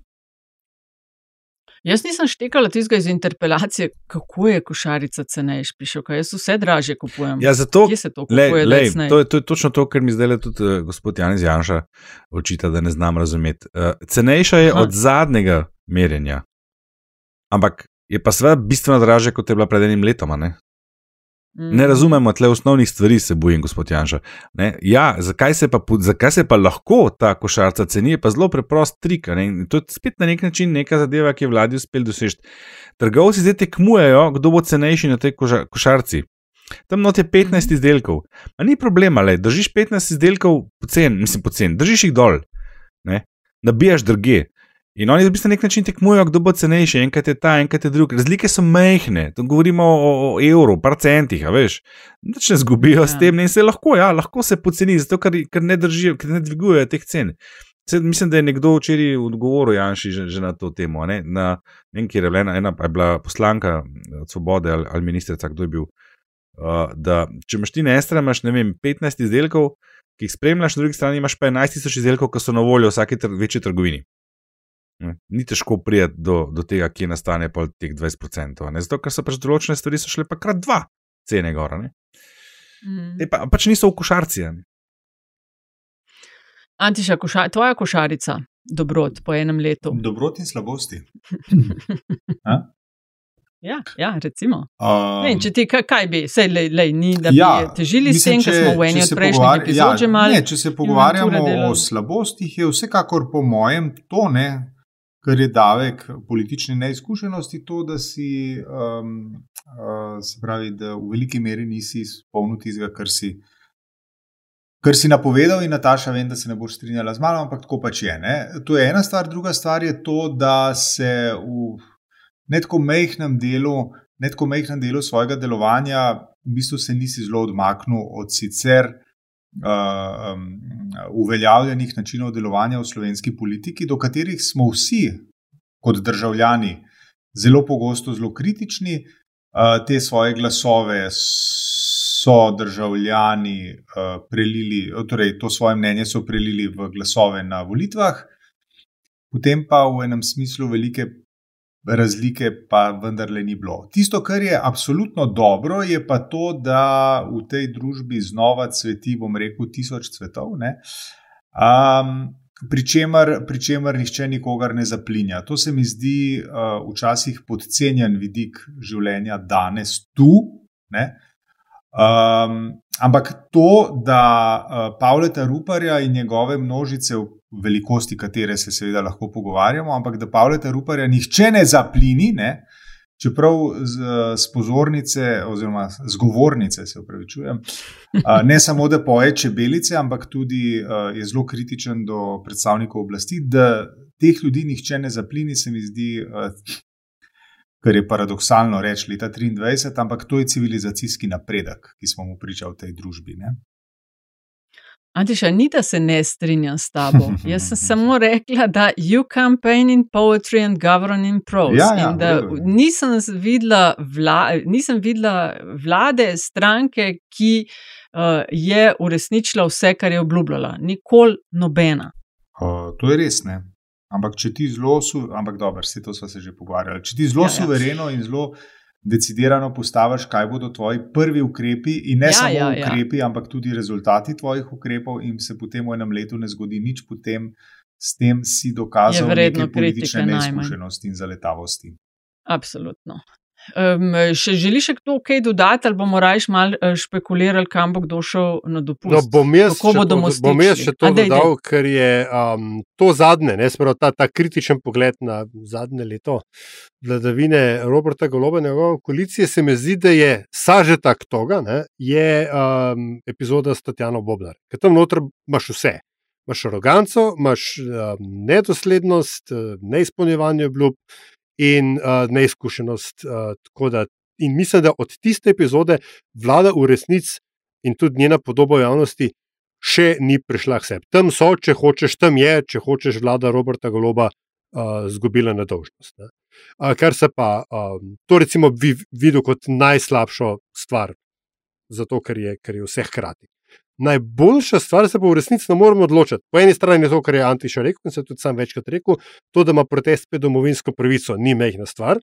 Jaz nisem štekala tistega iz interpelacije, kako je košarica cenejša, piše, kaj jaz vse draže kupujem. Ja, zato, Kje se to kupuje? Lej, lej, to, je, to je točno to, kar mi zdaj tudi uh, gospod Janis Janša očita, da ne znam razumeti. Uh, cenejša je Aha. od zadnjega merjenja, ampak je pa seveda bistveno draže, kot je bila pred enim letom. Ne mhm. razumemo tle osnovnih stvari, se bojim, gospod Janša. Ne? Ja, zakaj se, pa, zakaj se pa lahko ta košarca ceni, je pa zelo preprost trik. To je spet na nek način neka zadeva, ki je vladi uspel doseči. Trgovci zdaj tekmujejo, kdo bo cenejši na tej košarci. Tam not je 15 mhm. izdelkov. Ma ni problema, le držiš 15 izdelkov pocen, mislim pocen, držiš jih dol, ne? nabijaš druge. In oni v bistvu na nek način tekmujejo, kdo bo cenejši, enkrat je ta, enkrat je drug. Razlike so mehne, tu govorimo o, o evru, par centih, veš. Nič ne zgubijo ja. s tem, ne? in se lahko, ja, lahko se poceni, zato ker, ker ne držijo, ker ne dvigujejo teh cen. Sed, mislim, da je nekdo včeraj odgovoril Janši že, že na to temo. Ne, na, ne vem, kje je bila ena, ena je bila poslanka od Svobode ali, ali ministrica, kdo je bil. Uh, da, če imaš ti na eni strani, imaš vem, 15 izdelkov, ki jih spremljaš, na drugi strani imaš pa 11 tisoč izdelkov, ki so na voljo v vsaki tr večji trgovini. Ni težko prijeti do, do tega, kje nastane pa teh 20%. Ne? Zato, ker so pač določene stvari šle pa krat dva cene gora. Mm. Pa, pač niso v košarci. Antiša, koša, tvoja košarica, dobrot po enem letu. Dobrot in slabosti. Ja, ja recimo. Um, ne, če ti kaj, kaj bi, sej le, le, ni, da bi ja, težili s tem, mislim, ker če- smo v eni od prejšnjih epizod že ja, malo. Ne, če se pogovarjamo o slabostih, je vsekakor po mojem to, ne, kar je davek politične neizkušenosti, to, da si, um, uh, se pravi, da v veliki meri nisi izpolnil tistega, kar. Kar si napovedal, in Nataša, vem, da se ne boš strinjala z mano, ampak tako pač je. Ne? To je ena stvar, druga stvar je to, da se v netko mehkem delu, netko mehkem delu svojega delovanja, v bistvu se nisi zelo odmaknil od sicer uh, um, uveljavljenih načinov delovanja v slovenski politiki, do katerih smo vsi, kot državljani, zelo pogosto zelo kritični. Uh, te svoje glasove so državljani uh, prelili, torej to svoje mnenje so prelili v glasove na volitvah, potem pa v enem smislu velike razlike pa vendarle ni bilo. Tisto, kar je absolutno dobro, je pa to, da v tej družbi znova cveti, bom rekel, tisoč cvetov. Ne? Um, Pričemer, pričemer nihče nikogar ne zaplinja. To se mi zdi uh, včasih podcenjen vidik življenja danes tu. Ne? Um, ampak to, da uh, Pavleta Ruparja in njegove množice, v velikosti katere se seveda lahko pogovarjamo, ampak da Pavleta Ruparja nihče ne zaplini, ne? čeprav z, z pozornice oziroma z govornice, se upravičujem, ne samo da poje čebelice, ampak tudi je zelo kritičen do predstavnikov oblasti, da teh ljudi nihče ne zaplini, se mi zdi. Kar je paradoksalno reči leta 23, ampak to je civilizacijski napredek, ki smo mu pričali v tej družbi. Ne? Antiša, ni da se ne strinjam s tabo. Jaz sem samo rekla, da you campaign in poetry and govern in prose. Ja, ja, in da nisem videla, vla, nisem videla vlade, stranke, ki uh, je uresničila vse, kar je obljubljala. Nikoli nobena. Uh, to je res, ne. Ampak če ti zelo, ampak dobro, vse to smo se že pogovarjali. Če ti zelo Ja, ja, ja. suvereno in zelo decidirano postaviš, kaj bodo tvoji prvi ukrepi, in ne Ja, samo ja, ja, ukrepi, ja. ampak tudi rezultati tvojih ukrepov, in se potem v enem letu ne zgodi nič, potem s tem si dokazal vredno neke politične kritike najmanj. neizkušenosti in zaletavosti. Absolutno. Um, še želiš še kdo kaj dodati, ali bomo raje malo eh, špekulirali, kam bo kdo šel na dopust? No, bom jaz Kako še mostični? bom jaz še to A, dej, dej. dodal, ker je um, to zadnje, ne, spravo, ta, ta kritičen pogled na zadnje leto vladavine Roberta Goloba in njegove koalicije, se mi zdi, da je sažetak toga, ne, je um, epizoda s Tatjano Bobnar. Ker tam noter imaš vse. Imaš aroganco, imaš um, nedoslednost, neizpolnjevanje obljub in uh, neizkušenost. Uh, da, in mislim, da od tiste epizode vlada v resnici in tudi njena podoba v javnosti še ni prišla k sebi. Tam so, če hočeš, tam je, če hočeš, vlada Roberta Goloba uh, zgubila nedolžnost. Ne. Uh, kar se pa um, to recimo vi, videl kot najslabšo stvar, zato ker je, ker je vse hkrati. Najboljša stvar se pa v resnici ne moremo odločiti. Po eni strani je to, kar je Antiša rekel, in se tudi sam večkrat rekel, to, da ima protest pred domovinsko pravico, ni mehna stvar.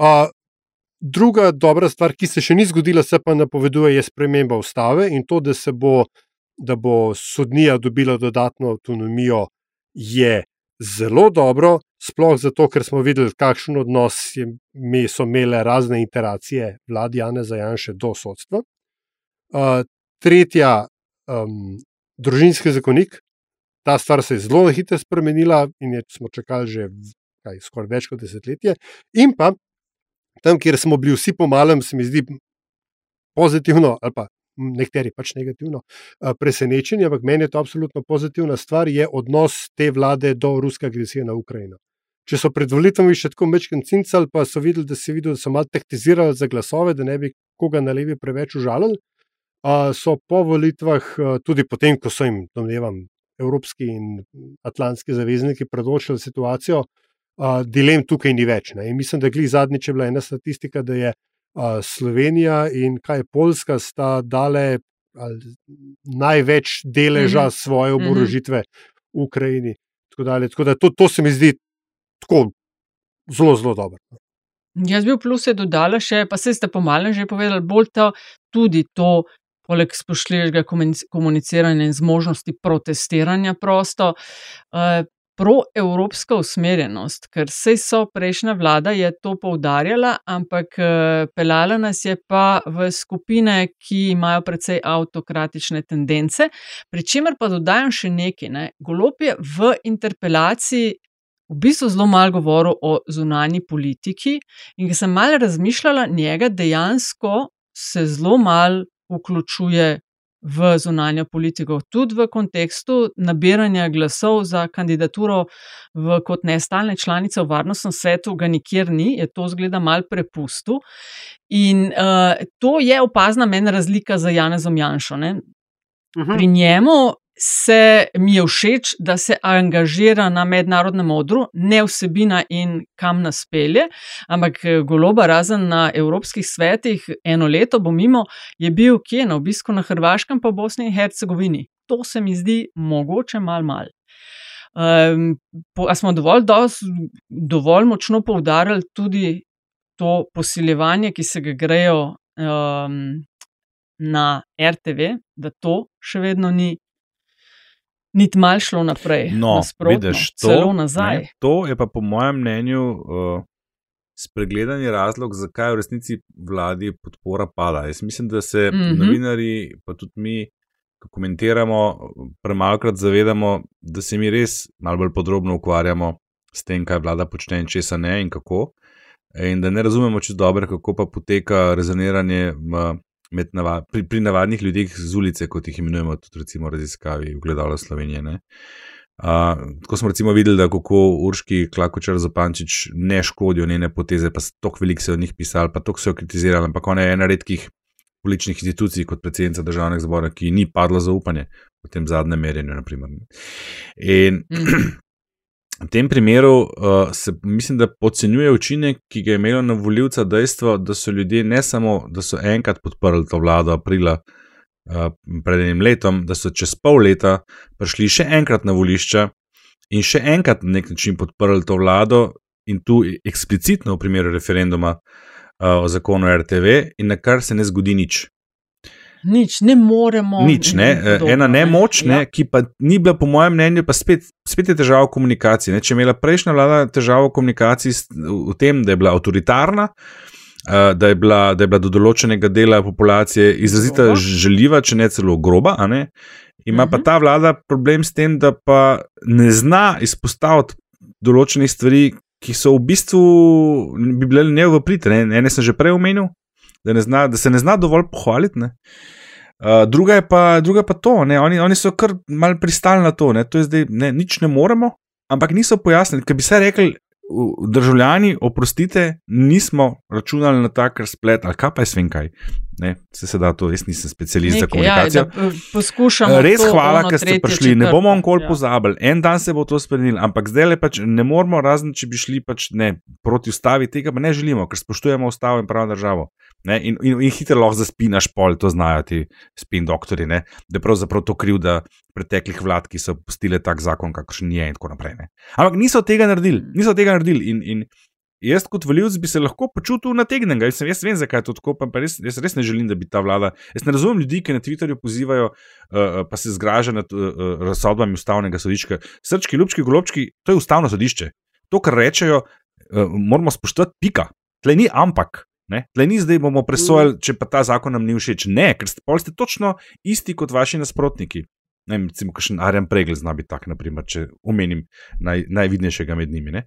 Uh, druga dobra stvar, ki se še ni zgodila, se pa napoveduje, je sprememba ustave in to, da, se bo, da bo sodnija dobila dodatno avtonomijo, je zelo dobro, sploh zato, ker smo videli, kakšen odnos je, so imele razne interacije vladi Jana Zajanše do sodstva. Uh, tretja, um, družinski zakonik. Ta stvar se je zelo hitro spremenila in je, smo čakali že kaj, skoraj več kot desetletje. In pa tam, kjer smo bili vsi po malem, se mi zdi pozitivno, ali pa nekateri pač negativno eh, presenečeni, ampak meni je to absolutno pozitivna stvar, je odnos te vlade do ruske agresije na Ukrajino. Če so pred volitvami še tako mečken cincali, pa so videli, da, se videli, da so malo taktizirali za glasove, da ne bi koga na levi preveč užalili. Uh, so po volitvah, uh, tudi potem, ko so jim, domnevam, evropski in atlantski zavezniki predočili situacijo, uh, dilem tukaj ni več. Ne. In mislim, da glih zadnjič je bila ena statistika, da je uh, Slovenija in kaj Poljska sta dale največ deleža mm -hmm. svoje Mhm. oborožitve v Ukrajini. Tako, dalje. tako da to, to se mi zdi tako zelo, zelo dobro. Jaz bi v pluse dodala še, pa se ste pomalem že povedali, bolj to, tudi to, poleg spoštljivega komunic- komuniciranja in zmožnosti protestiranja prosto, eh, proevropska usmerjenost, ker sej so prejšnja vlada je to poudarjala, ampak eh, pelala nas je pa v skupine, ki imajo precej avtokratične tendence. Pri čemer pa dodajam še nekaj. Ne. Golop je v interpelaciji v bistvu zelo malo govoril o zunanji politiki in ko sem malo razmišljala, njega dejansko se zelo malo vključuje v zunanjo politiko, tudi v kontekstu nabiranja glasov za kandidaturo v, kot nestalne članice v varnostnem svetu, ga nikjer ni, je to zgleda mal prepustu. In uh, to je opazna meni razlika za Janezom Janšo. Uh -huh. Pri njemu se mi je všeč, da se angažira na mednarodnem odru, ne vsebina in kam nas pelje, ampak eh, goloba, razen na evropskih svetih, eno leto bo mimo, je bil kje na obisku na Hrvaškem, pa Bosni in Hercegovini. To se mi zdi mogoče mal mal. Um, po, a smo dovolj, dos, dovolj močno poudarjali tudi to posiljevanje, ki se ga grejo um, na RTV, da to še vedno ni niti malo šlo naprej. No, vidiš, to, celo nazaj. Ne, to je pa po mojem mnenju uh, spregledani razlog, zakaj v resnici vladi podpora pada. Jaz mislim, da se mm -hmm. novinari, pa tudi mi, ko komentiramo, premalkrat zavedamo, da se mi res malo bolj podrobno ukvarjamo s tem, kaj vlada počne in česa ne in kako. In da ne razumemo čisto dobro, kako pa poteka rezoniranje navad, pri, pri navadnih ljudeh z ulice, kot jih imenujemo, tudi recimo raziskavi v gledalo Slovenije. Ne? Uh, tako smo recimo videli, da kako Urški Klakočar Zopančič ne škodijo njene poteze, pa so tako veliko se o njih pisali, pa tako so jo kritizirali, ampak ona je ena redkih političnih institucij kot predsednica državnega zbora, ki ni padla zaupanje v tem zadnjem merjenju. Naprimer. In mm. V tem primeru uh, se mislim, da podcenjuje učinek, ki ga je imelo na voljivca dejstvo, da so ljudje ne samo, da so enkrat podprli to vlado aprila uh, pred enim letom, da so čez pol leta prišli še enkrat na volišča in še enkrat na nek način podprli to vlado in tu eksplicitno v primeru referenduma uh, o zakonu RTV in na kar se ne zgodi nič. Nič, ne moremo. Nič, ne. Podobno, Ena nemoč, ne, ja. ki pa ni bila, po mojem mnenju, pa spet, spet je težava v komunikaciji. Ne. Če je imela prejšnja vlada težavo v komunikaciji v tem, da je bila avtoritarna, da je bila, da je bila do določenega dela populacije izrazito željiva, če ne celo groba, ne. ima mhm. pa ta vlada problem s tem, da pa ne zna izpostaviti določenih stvari, ki so v bistvu bi bile ne v prid. Ene sem že prej omenil da, zna, da se ne zna dovolj pohvaliti. Uh, druga, je pa, druga pa to, oni, oni so kar mal pristali na to, to je zdaj, ne, nič ne moremo, ampak niso pojasnili. Ker bi se rekli, državljani, oprostite, nismo računali na tak razplet, ali kaj pa je svem kaj. Ne, se, se da to, jaz nisem specialist Nekaj, za komunikacijo. Ja, poskušamo. Res hvala, ker ste prišli. Ne bomo onkoli ja. pozabili. En dan se bo to spremenil, ampak zdaj le pač ne moramo, razen če bi šli pač ne, proti ustavi, tega pa ne želimo, ker spoštujemo ustavo in pravno državo. Ne, in, in, in hitro lahko zaspinaš pol, to znajo ti spin doktori, ne, da je pravzaprav to kriv, da preteklih vlad, ki so pustile tak zakon, kakršen je in tako naprej. Ne. Ampak niso tega naredili, mm. niso tega naredili. In, in jaz kot voljivc bi se lahko počutil nategnjen. Jaz, jaz vem, zakaj je to tako, pa res, jaz res ne želim, da bi ta vlada. Jaz ne razumem ljudi, ki na Twitterju pozivajo, uh, pa se zgražajo nad uh, razsodbami ustavnega sodišča. Srčki, ljubčki, golobčki, to je ustavno sodišče. To, kar rečejo, uh, moramo spoštovati, pika. Tle ni ampak. Tle ni zdaj bomo presojali, če pa ta zakon nam ni všeč. Ne, ker ste, ste točno isti kot vaši nasprotniki. Ne, recimo, kakšen Arjen Pregel zna biti tak, naprimer, če omenim naj, najvidnejšega med njimi.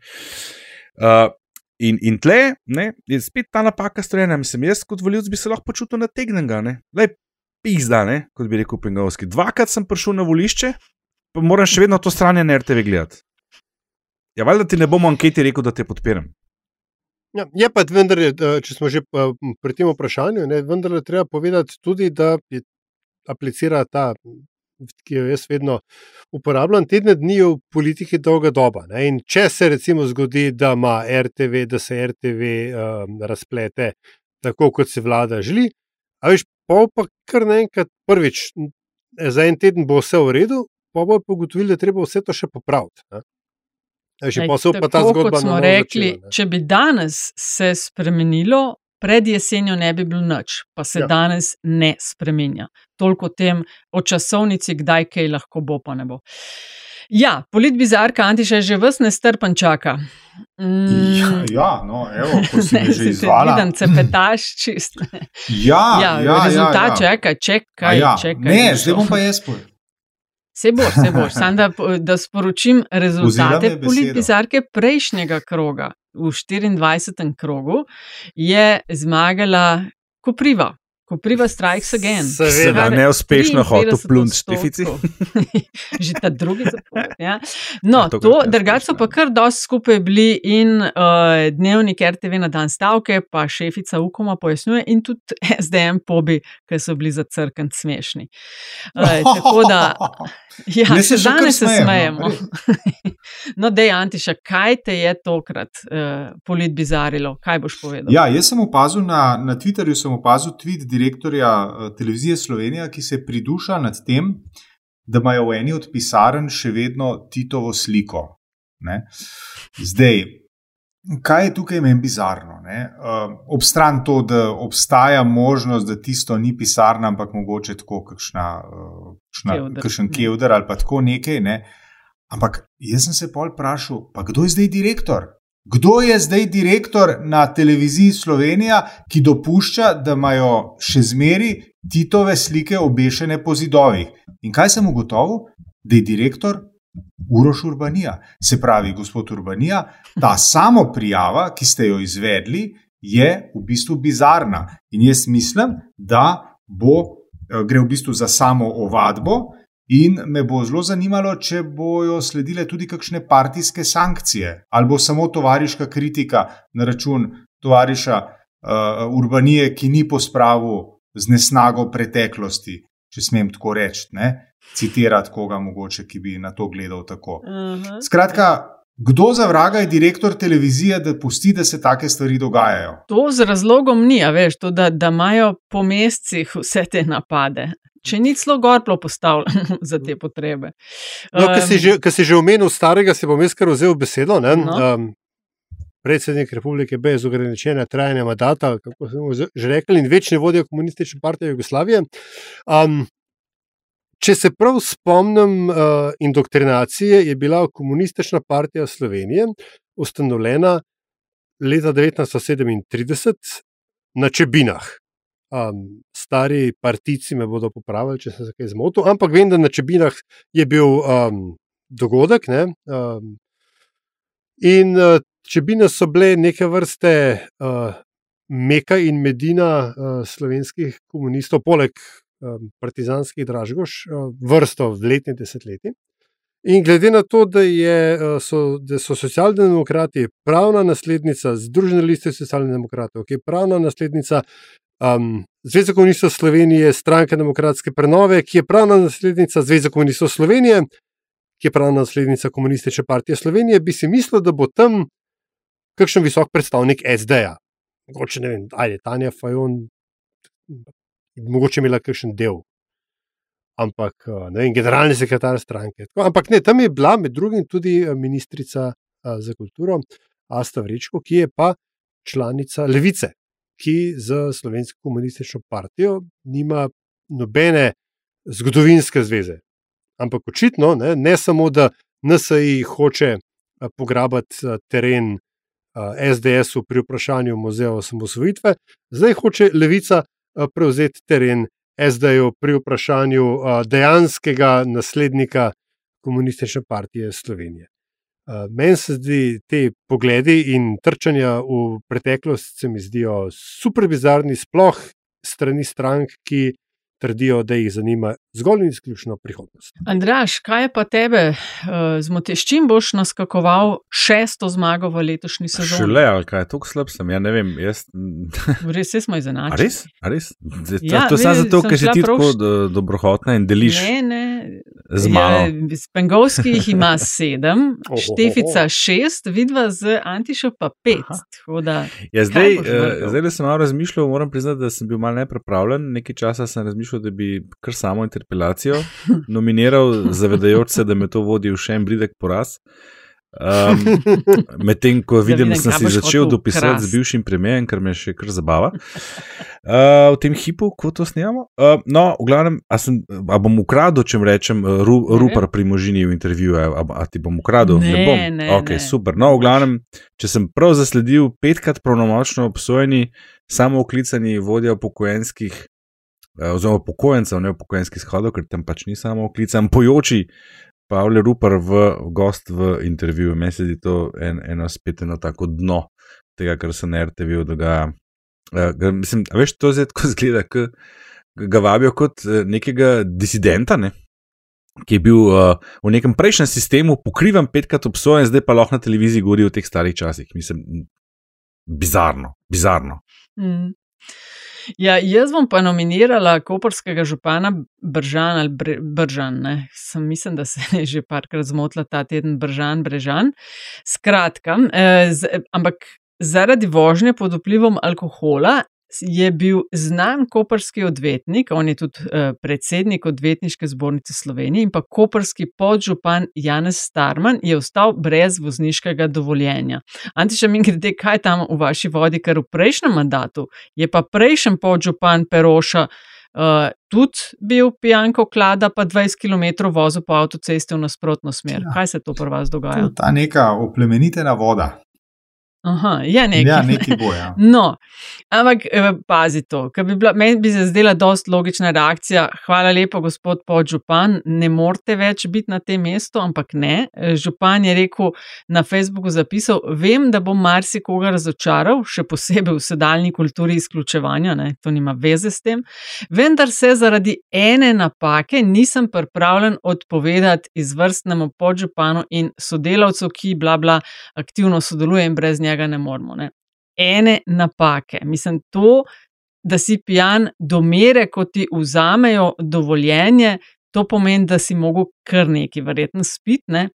Uh, in, in tle ne, je spet ta napaka storjena. Mislim, jaz kot voljivc bi se lahko počutil nategnjenega. Le pizda, ne, kot bi rekel Pengovski. Dvakrat sem prišel na volišče, pa moram še vedno to stran na RTV gledati. Ja, valjda ti ne bom anketi rekel, da te podpiram. Ja, je pa vendar, če smo že pri tem vprašanju, ne, vendar je treba povedati tudi, da je aplicira ta, ki jo jaz vedno uporabljam, tedne dni v politiki dolga doba. Ne, in če se recimo zgodi, da ima RTV, da se RTV um, razplete tako, kot se vlada želi, a veš, pa pa kar naenkrat prvič, za en teden bo vse v redu, pa bo pogotovili, da treba vse to še popraviti. Ne. Že posel pa ta zgodba. Smo rekli, začela, če bi danes se spremenilo, pred jesenjo ne bi bilo nič, pa se ja. danes ne spremenja. toliko o tem, o časovnici, kdaj kaj lahko bo, pa ne bo. Ja, politbizarka Antiša je že vse nestrpen čaka. Mm. Ja, ja, no, evo, ko si me že izvala. Vidim, se petaš čist. Ja, ja, ja rezultat ja, ja. čaka, čekaj, ja. čekaj. Ne, zdaj bom pa jaz pol. Se boš, se boš. Sam da, da sporočim rezultate politbizarke prejšnjega kroga. V 24. krogu je zmagala Kopriva. Kopriva Strikes Again. Seveda, neuspešno hotel plunt štifici. Že ta drugi zapor. Ja. No, to, to drugače so pa kar dosti skupaj bili in uh, dnevnik RTV na dan stavke, pa šefica Ukoma pojasnjuje in tudi SDM pobi, ker so bili za crkven smešni. Uh, tako da, ja, se še danes se smejem, smejemo. no, No, dej Antiša, kaj te je tokrat uh, politbizarilo? Kaj boš povedal? Ja, jaz sem opazil na, na Twitterju, sem opazil tweet direktorja eh, televizije Slovenija, ki se priduša nad tem, da imajo v eni od pisarn še vedno Titovo sliko. Ne? Zdaj, kaj je tukaj meni bizarno? Uh, obstran to, da obstaja možnost, da tisto ni pisarna, ampak mogoče tako kakšna, uh, kakšna, Kevder. kakšen kevder ali pa tako nekaj. Ne? Ampak jaz sem se pol vprašal, pa kdo je zdaj direktor? Kdo je zdaj direktor na televiziji Slovenija, ki dopušča, da imajo še zmeri Titove slike obešene po zidovih? In kaj sem ugotovil? Da je direktor Uroš Urbanija. Se pravi, gospod Urbanija, ta samo prijava, ki ste jo izvedli, je v bistvu bizarna. In jaz mislim, da bo, eh, gre v bistvu za samo ovadbo. In me bo zelo zanimalo, če bojo sledile tudi kakšne partijske sankcije, ali bo samo tovariška kritika na račun tovariša uh, Urbanije, ki ni pospravil z nesnago preteklosti, če smem tako reči, citirati koga mogoče, ki bi na to gledal tako. Aha. Skratka, kdo za vraga je direktor televizije, da pusti, da se take stvari dogajajo? To z razlogom ni, veš, to, da, da imajo po mesecih vse te napade. Če ni celo gor bilo postavljeno za te potrebe. No, ker si, Um, že- si že omenil starega, si bom jaz kar vzel besedo. Ne? No. Um, predsednik republike brez ograničenja trajanja mandata, kako smo že rekli, in večni vodja komunistične partije Jugoslavije. Um, če se prav spomnim uh, indoktrinacije, je bila komunistična partija Slovenije ustanovljena leta 1937 na Čebinah. Um, stari partici me bodo popravili, če sem se kaj zmotil, ampak vem, da na Čebinah je bil um, dogodek. Ne, um, in uh, Čebine so bile neke vrste uh, Meka in Medina uh, slovenskih komunistov, poleg um, partizanskih dražgoš, uh, vrsto letnih desetletij. In glede na to, da, je, so, da so socialdemokrati pravna naslednica Združene liste socialnih demokratov, ki je pravna naslednica um, Zveze komunistov Slovenije, stranke demokratske prenove, ki je pravna naslednica Zveze komunistov Slovenije, ki je pravna naslednica komunistične partije Slovenije, bi si mislil, da bo tam kakšen visok predstavnik SD-ja. Mogoče ne vem, ali je Tanja Fajon, mogoče imela kakšen del. Ampak uh, ne vem, generalni sekretar stranke. Ampak ne, tam je bila med drugim tudi eh, ministrica uh, za kulturo Asta Vrečko, ki je pa članica Levice, ki z Slovensko komunistično partijo nima nobene zgodovinske zveze. Ampak očitno ne, ne samo, da NSI hoče pograbati eh, teren SDS-u pri vprašanju muzeja osamosvojitve, zdaj hoče Levica prevzeti teren SD-ju pri vprašanju dejanskega naslednika komunistične partije Slovenije. Uh, Meni se zdi te pogledi in trčanja v preteklost, se mi zdijo super bizarni, sploh strani strank, ki trdijo, da jih zanima zgolj in izključno prihodnost. Andraš, kaj je pa tebe uh, zmotilo? S čim boš naskakoval šesto zmago v letošnji sezoni? Šele, ali kaj, tako slab sem, ja ne vem. Jaz... Res smo A izenačili. res? A res? Zdaj, to, Ja, to samo vidi, zato, ker si ti prav tako do, dobrohotna in deliš Ne, ne. z mano. Ja, Spengovski jih ima sedem, Ohoho. Štefica šest, vidva z Antišo pa pet. Tako Da, Ja, zdaj, vrtal? zdaj, da sem malo razmišljal, moram priznati, da sem bil malo neprepravljen. Nekaj časa sem razmišljal, da bi kar samo interpelacijo nominiral, zavedajoč se, da me to vodi v še en bridek poraz. Um, Medtem ko vidim, da sem si začel dopisati z bivšim premijem, kar me še kar zabava. Uh, v tem hipu, ko to snemamo. Uh, no, v glavnem, a, sem, a bom ukradel, če rečem, ru, Ne. rupar pri možini v intervjuju, a, a ti bom ukradel? Ne, bom. ne, Ok, ne. super. No, v glavnem, če sem prav zasledil, petkrat pravnomočno obsojeni, samo oklicani vodja upokojenskih. Eh, Oziroma, upokojencev, ne upokojenskih shodov, ker tam pač ni samo oklican, pojoči Pavle Rupar v gost v intervjuju. Meni se zdi to en, eno spet eno tako dno tega, kar se na RTV dogaja. Uh, mislim, veš, to zdaj tako zgleda, ki ga vabijo kot eh, nekega disidenta, ne? ki je bil uh, v nekem prejšnjem sistemu pokrivan petkrat obsojen, zdaj pa lahko na televiziji govori o teh starih časih. Mislim, bizarno, bizarno. Mm. Ja, jaz bom pa nominirala koperskega župana Bržan ali Bre, Bržan. Ne. Sem, mislim, da se je že parkrat zmotila ta teden Bržan, Brežan. Skratka, eh, z, ampak zaradi vožnje pod vplivom alkohola je bil znan koperski odvetnik, on je tudi eh, predsednik odvetniške zbornice Slovenije in pa koperski podžupan Janez Starman je ostal brez vozniškega dovoljenja. Antiša, mi grede, kaj tam v vaši vodi, ker v prejšnjem mandatu je pa prejšnji podžupan Peroša uh, tudi bil pijanko klada, pa 20 km vozil po avtocesti v nasprotno smer. Ja. Kaj se to pri vas dogaja? ta neka oplemenitena voda. Aha, je nekaj. Ja, neki bo. Ja. No, ampak eh, pazi to, ker bi bila, meni bi se zdela dost logična reakcija. Hvala lepa, gospod podžupan, ne morete več biti na tem mestu, ampak ne. Eh, Župan je rekel na Facebooku zapisal, vem, da bom marsikoga razočaral, še posebej v sedaljni kulturi izključevanja, ne, to nima veze s tem, vendar se zaradi ene napake nisem pripravljen odpovedati izvrstnemu podžupanu in sodelavcu, ki bla bla aktivno sodeluje in brez njega ne moremo. Ne. Ene napake. Mislim, to, da si pijan do mere, ko ti vzamejo dovoljenje, to pomeni, da si mogel kar neki, verjetno spit, ne?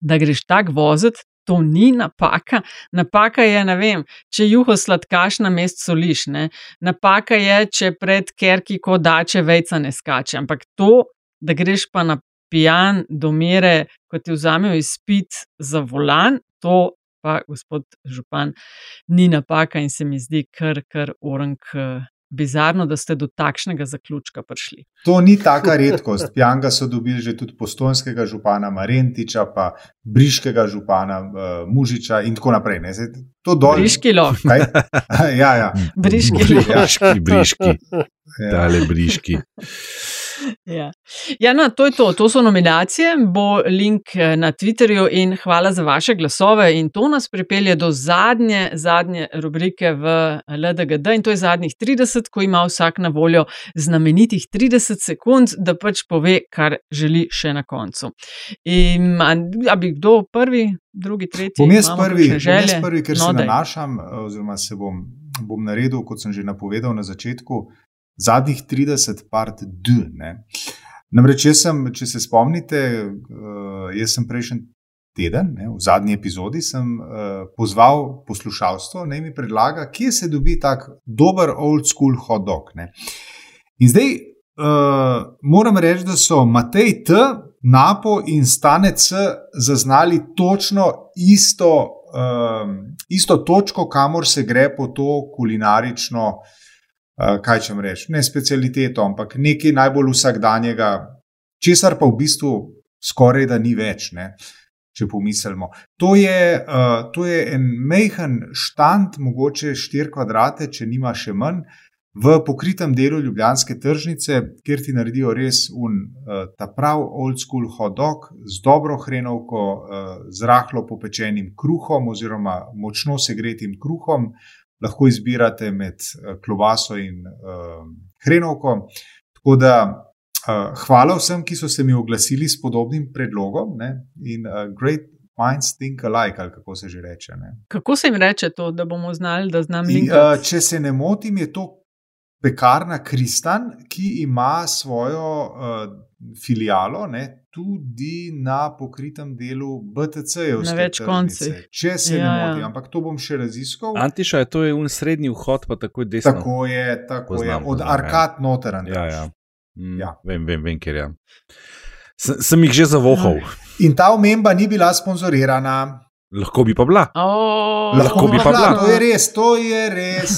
da greš tak voziti. To ni napaka. Napaka je, ne vem, če juho sladkaš na mest soliš. Ne? Napaka je, če pred kerki kodače vejca ne skače. Ampak to, da greš pa na pijan do mere, ko ti vzamejo izpit za volan, to pa, gospod župan, ni napaka in se mi zdi kar, kar orang. eh, Bizarno, da ste do takšnega zaključka prišli. To ni taka redkost. Pjanga so dobili že tudi postojnskega župana Marentiča, pa briškega župana uh, Mužiča in tako naprej. Ne? Zdaj, to dol. Briški loh. Kaj? ja, ja. Briški. Briški, briški, Ja. tale briški. Ja. ja, no, to je to. To so nominacije, bo link eh, na Twitterju in hvala za vaše glasove. In to nas pripelje do zadnje, zadnje rubrike v LDGD in to je zadnjih 30, ko ima vsak na voljo znamenitih 30 sekund, da pač pove, kar želi še na koncu. In, a, a bi kdo prvi, drugi, tretji? Bom jaz prvi, kakšne bom želje? jaz prvi ker No, se nanašam, eh, oziroma se bom, bom naredil, kot sem že napovedal na začetku, zadnjih 30 part D. Ne. Namreč, jaz sem, če se spomnite, eh, jaz sem prejšnji teden, ne, v zadnji epizodi, sem uh, pozval poslušalstvo, naj mi predlaga, kje se dobi tak dober old school hot dog. Ne. In zdaj uh, moram reči, da so Matej T. Napo in Stane C. zaznali točno isto, um, isto točko, kamor se gre po to kulinarično, uh, kaj če reči, ne specialiteto, ampak nekaj najbolj vsakdanjega, česar pa v bistvu skoraj da ni več. Ne? Če pomislimo. To je, uh, to je en mehen štand, mogoče 4 kvadrate, če nima še manj, v pokritem delu Ljubljanske tržnice, kjer ti naredijo res un, uh, ta prav old school hot dog z dobro hrenovko, uh, z rahlo popečenim kruhom oziroma močno segretim kruhom. Lahko izbirate med uh, klobaso in uh, hrenovko. Tako da uh, hvala vsem, ki so se mi oglasili s podobnim predlogom. Ne? In uh, great minds think alike, ali kako se že reče. Ne? Kako se jim reče to, da bomo znali, da znam link? uh, če se ne motim, je to pekarna Kristan, ki ima svojo uh, filialo ne, tudi na pokritem delu BTC-jev. Na več koncih. Če se Ja, ne ja. motim, ampak to bom še raziskal. Antiša je to je un srednji vhod, pa takoj desno. Tako je, tako Poznam, je. Od poznam, ja. arkad noter. Ja, ja. Mm, Ja. Vem, vem, vem, ker je. Sem, sem jih že zavohal. In ta omemba ni bila sponzorirana. Lahko bi pa bila. Oh, Lahko bi pa bila. To je res, to je res.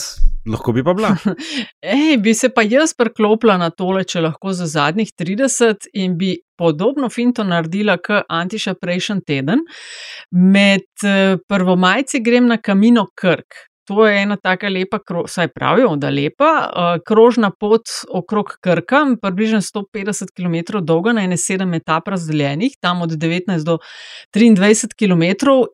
Lahko bi pa bila. Ej, bi se pa jaz priklopila na tole, če lahko za zadnjih 30 in bi podobno finto naredila kot Antiša prejšnji teden. Med eh, prvomajci grem na Kamino Krk. To je ena taka lepa, vsaj pravijo, da lepa, uh, krožna pot okrog Krka, približno 150 km dolga, na ene sedem etap razdeljenih, tam od 19 do 23 km.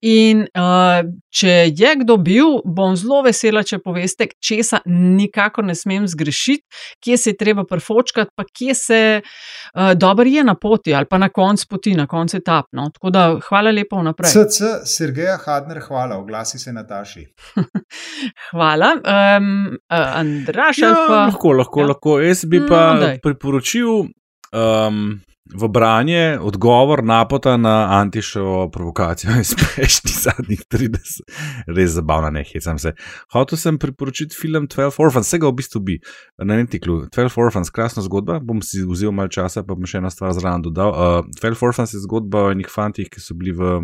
In uh, če je kdo bil, bom zelo vesela, če poveste, česa nikako ne smem zgrešiti, kje se je treba prfočkati, pa kje se uh, dobro je na poti ali pa na koncu poti, na koncu etap. No. Tako da hvala lepa vnaprej. CC, Sergeja Hadner, hvala, oglasi se Nataši. Hvala. Um, Andraš, ja, pa... lahko, lahko, ja. lahko. Jaz bi pa no, priporočil um, v branje odgovor napota na Antišo provokacijo iz prejšnjih zadnjih 30. Res zabavna, ne hecam se. Hotel sem priporočiti film 12 Orphans, vsega v bistvu bi na Nentiklu. 12 Orphans, krasna zgodba, bom si vzel malo časa, pa bom še eno stvar zraven dodal. Uh, 12 Orphans je zgodba o enih fantih, ki so bili v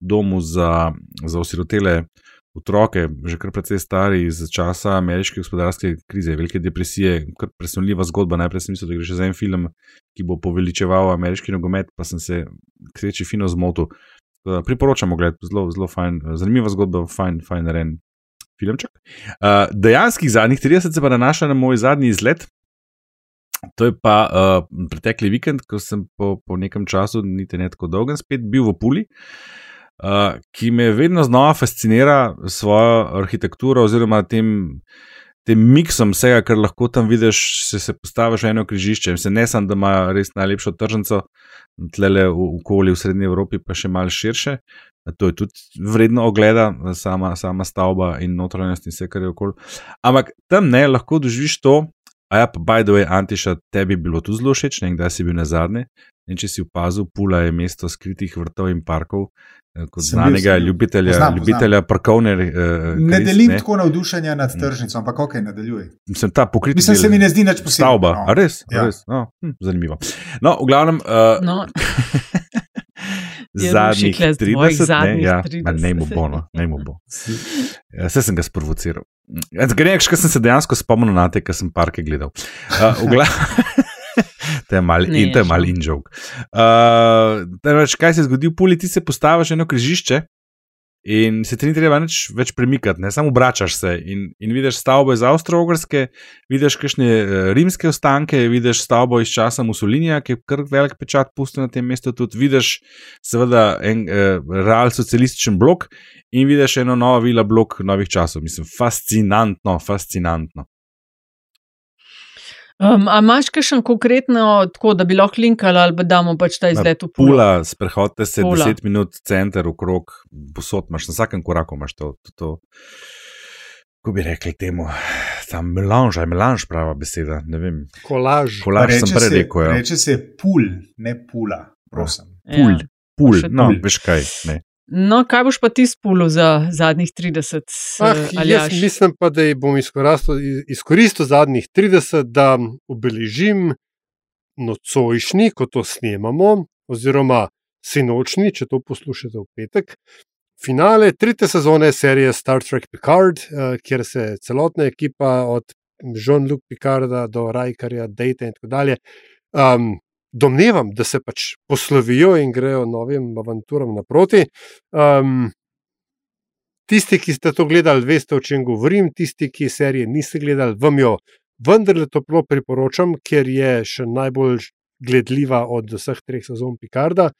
domu za, za osirotele otroke, že kar precej stari iz časa ameriške gospodarske krize, velike depresije, kar presunljiva zgodba. Najprej sem mislil, da gre še za en film, ki bo poveličeval ameriški nogomet, pa sem se k sreči fino zmotil. Priporočamo, gled, zelo, zelo fajn, zanimiva zgodba, fajn, fajn reden filmček. Uh, dejanskih zadnjih 30 se pa nanaša na moj zadnji izlet. To je pa uh, pretekli vikend, ko sem po, po nekem času, niti ne tako dolgem, spet bil v Puli. Uh, uh, ki me vedno znova fascinira s svojo arhitekturo oziroma tem. Tem miksom vsega, kar lahko tam vidiš, se, se postaviš v eno križišče. Se ne samo, da ima res najlepšo tržnico, tlele v okolju v Srednji Evropi, pa še malo širše. To je tudi vredno ogleda, sama, sama stavba in notranjost in vse, kar je okoli. Ampak tam ne lahko doživiš to, a ja, pa by the way, Antiša, tebi bilo tu zelo všeč, ne kdaj si bil na zadnje. In če si opazil, Pula je mesto skritih vrtov in parkov, Eh, kot Sem znanega bil, ljubitelja, poznam, ljubitelja parkovne. Uh, ne kriz, delim ne? tako navdušenja nad mm. tržnico, ampak okay, nadaljuj. Mislim, ta pokrit. Mislim, se mi ne zdi več posebno. Stavba, no. res, ja. res. No, hm, zanimivo. No, v glavnem. Uh, no. Zadnjih 30, zadnjih ne, ja, 30. ne mu bo, no, ne mu bo. Ja, vse sem ga sprovociral. Gre, kaj sem se dejansko spomnil na te, ki sem parke gledal. Uh, to je mal in to je mal in žog. Uh, kaj se je zgodilo, puli ti se postaviš eno križišče in se ti ni treba več, več premikati, ne samo obračaš se in, in vidiš stavbo iz Avstralske, vidiš kakšne uh, rimske ostanke, vidiš stavbo iz časa Mussolinija, ki je kar velik pečat pustil na tem mestu, tudi vidiš seveda en uh, real socialističen blok. In vidiš eno novo vila, blok novih časov. Mislim, fascinantno, fascinantno. Um, a imaš še kakšen konkretno, tako da bi lahko linkali ali da damo pač ta izlet v Pula? Sprehodite se Pula. 10 minut center okrog, posod imaš, na vsakem koraku imaš to. to, to. Ko bi rekli temu, tam melanž, aj melanž, prava beseda. Kolaž. Kolaž sem prej rekel. Ja. Reče se pul, ne pula, prosim. Pul, ja. pul, no, veš kaj. Ne. No, kaj boš pa ti spulil za zadnjih 30 ah, let? Jaz mislim pa, da bom izkoristil zadnjih 30, da obeležim nocojšnji, ko to snemamo, oziroma sinočni, če to poslušate v petek. Finale tretje sezone serije Star Trek Picard, eh, kjer se celotna ekipa od Jean-Luc Picarda do Rajkarja, Data in tako dalje. Um, domnevam, da se pač poslovijo in grejo novim avanturam naproti. Um, tisti, ki ste to gledali, veste, o čem govorim, tisti, ki serije niste gledali, vam jo vendarle toplo priporočam, ker je še najbolj gledljiva od vseh treh sezon Picarda.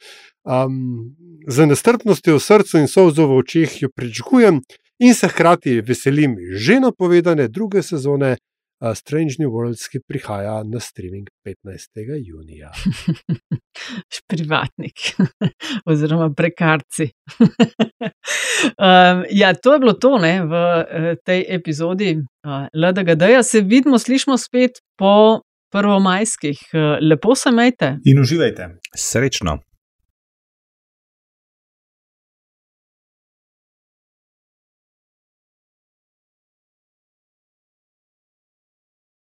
Um, z nestrpnostjo v srcu in solzo v očeh jo pričakujem. In se hkrati veselim že napovedane druge sezone, uh, Strange New Worlds, ki prihaja na streaming 15. junija. Privatnik oziroma prekarci. um, ja, to je bilo to ne, v uh, tej epizodi uh, LDGD. -ja. Se vidimo, slišmo spet po prvomajskih. Uh, lepo se majte in uživajte. Srečno.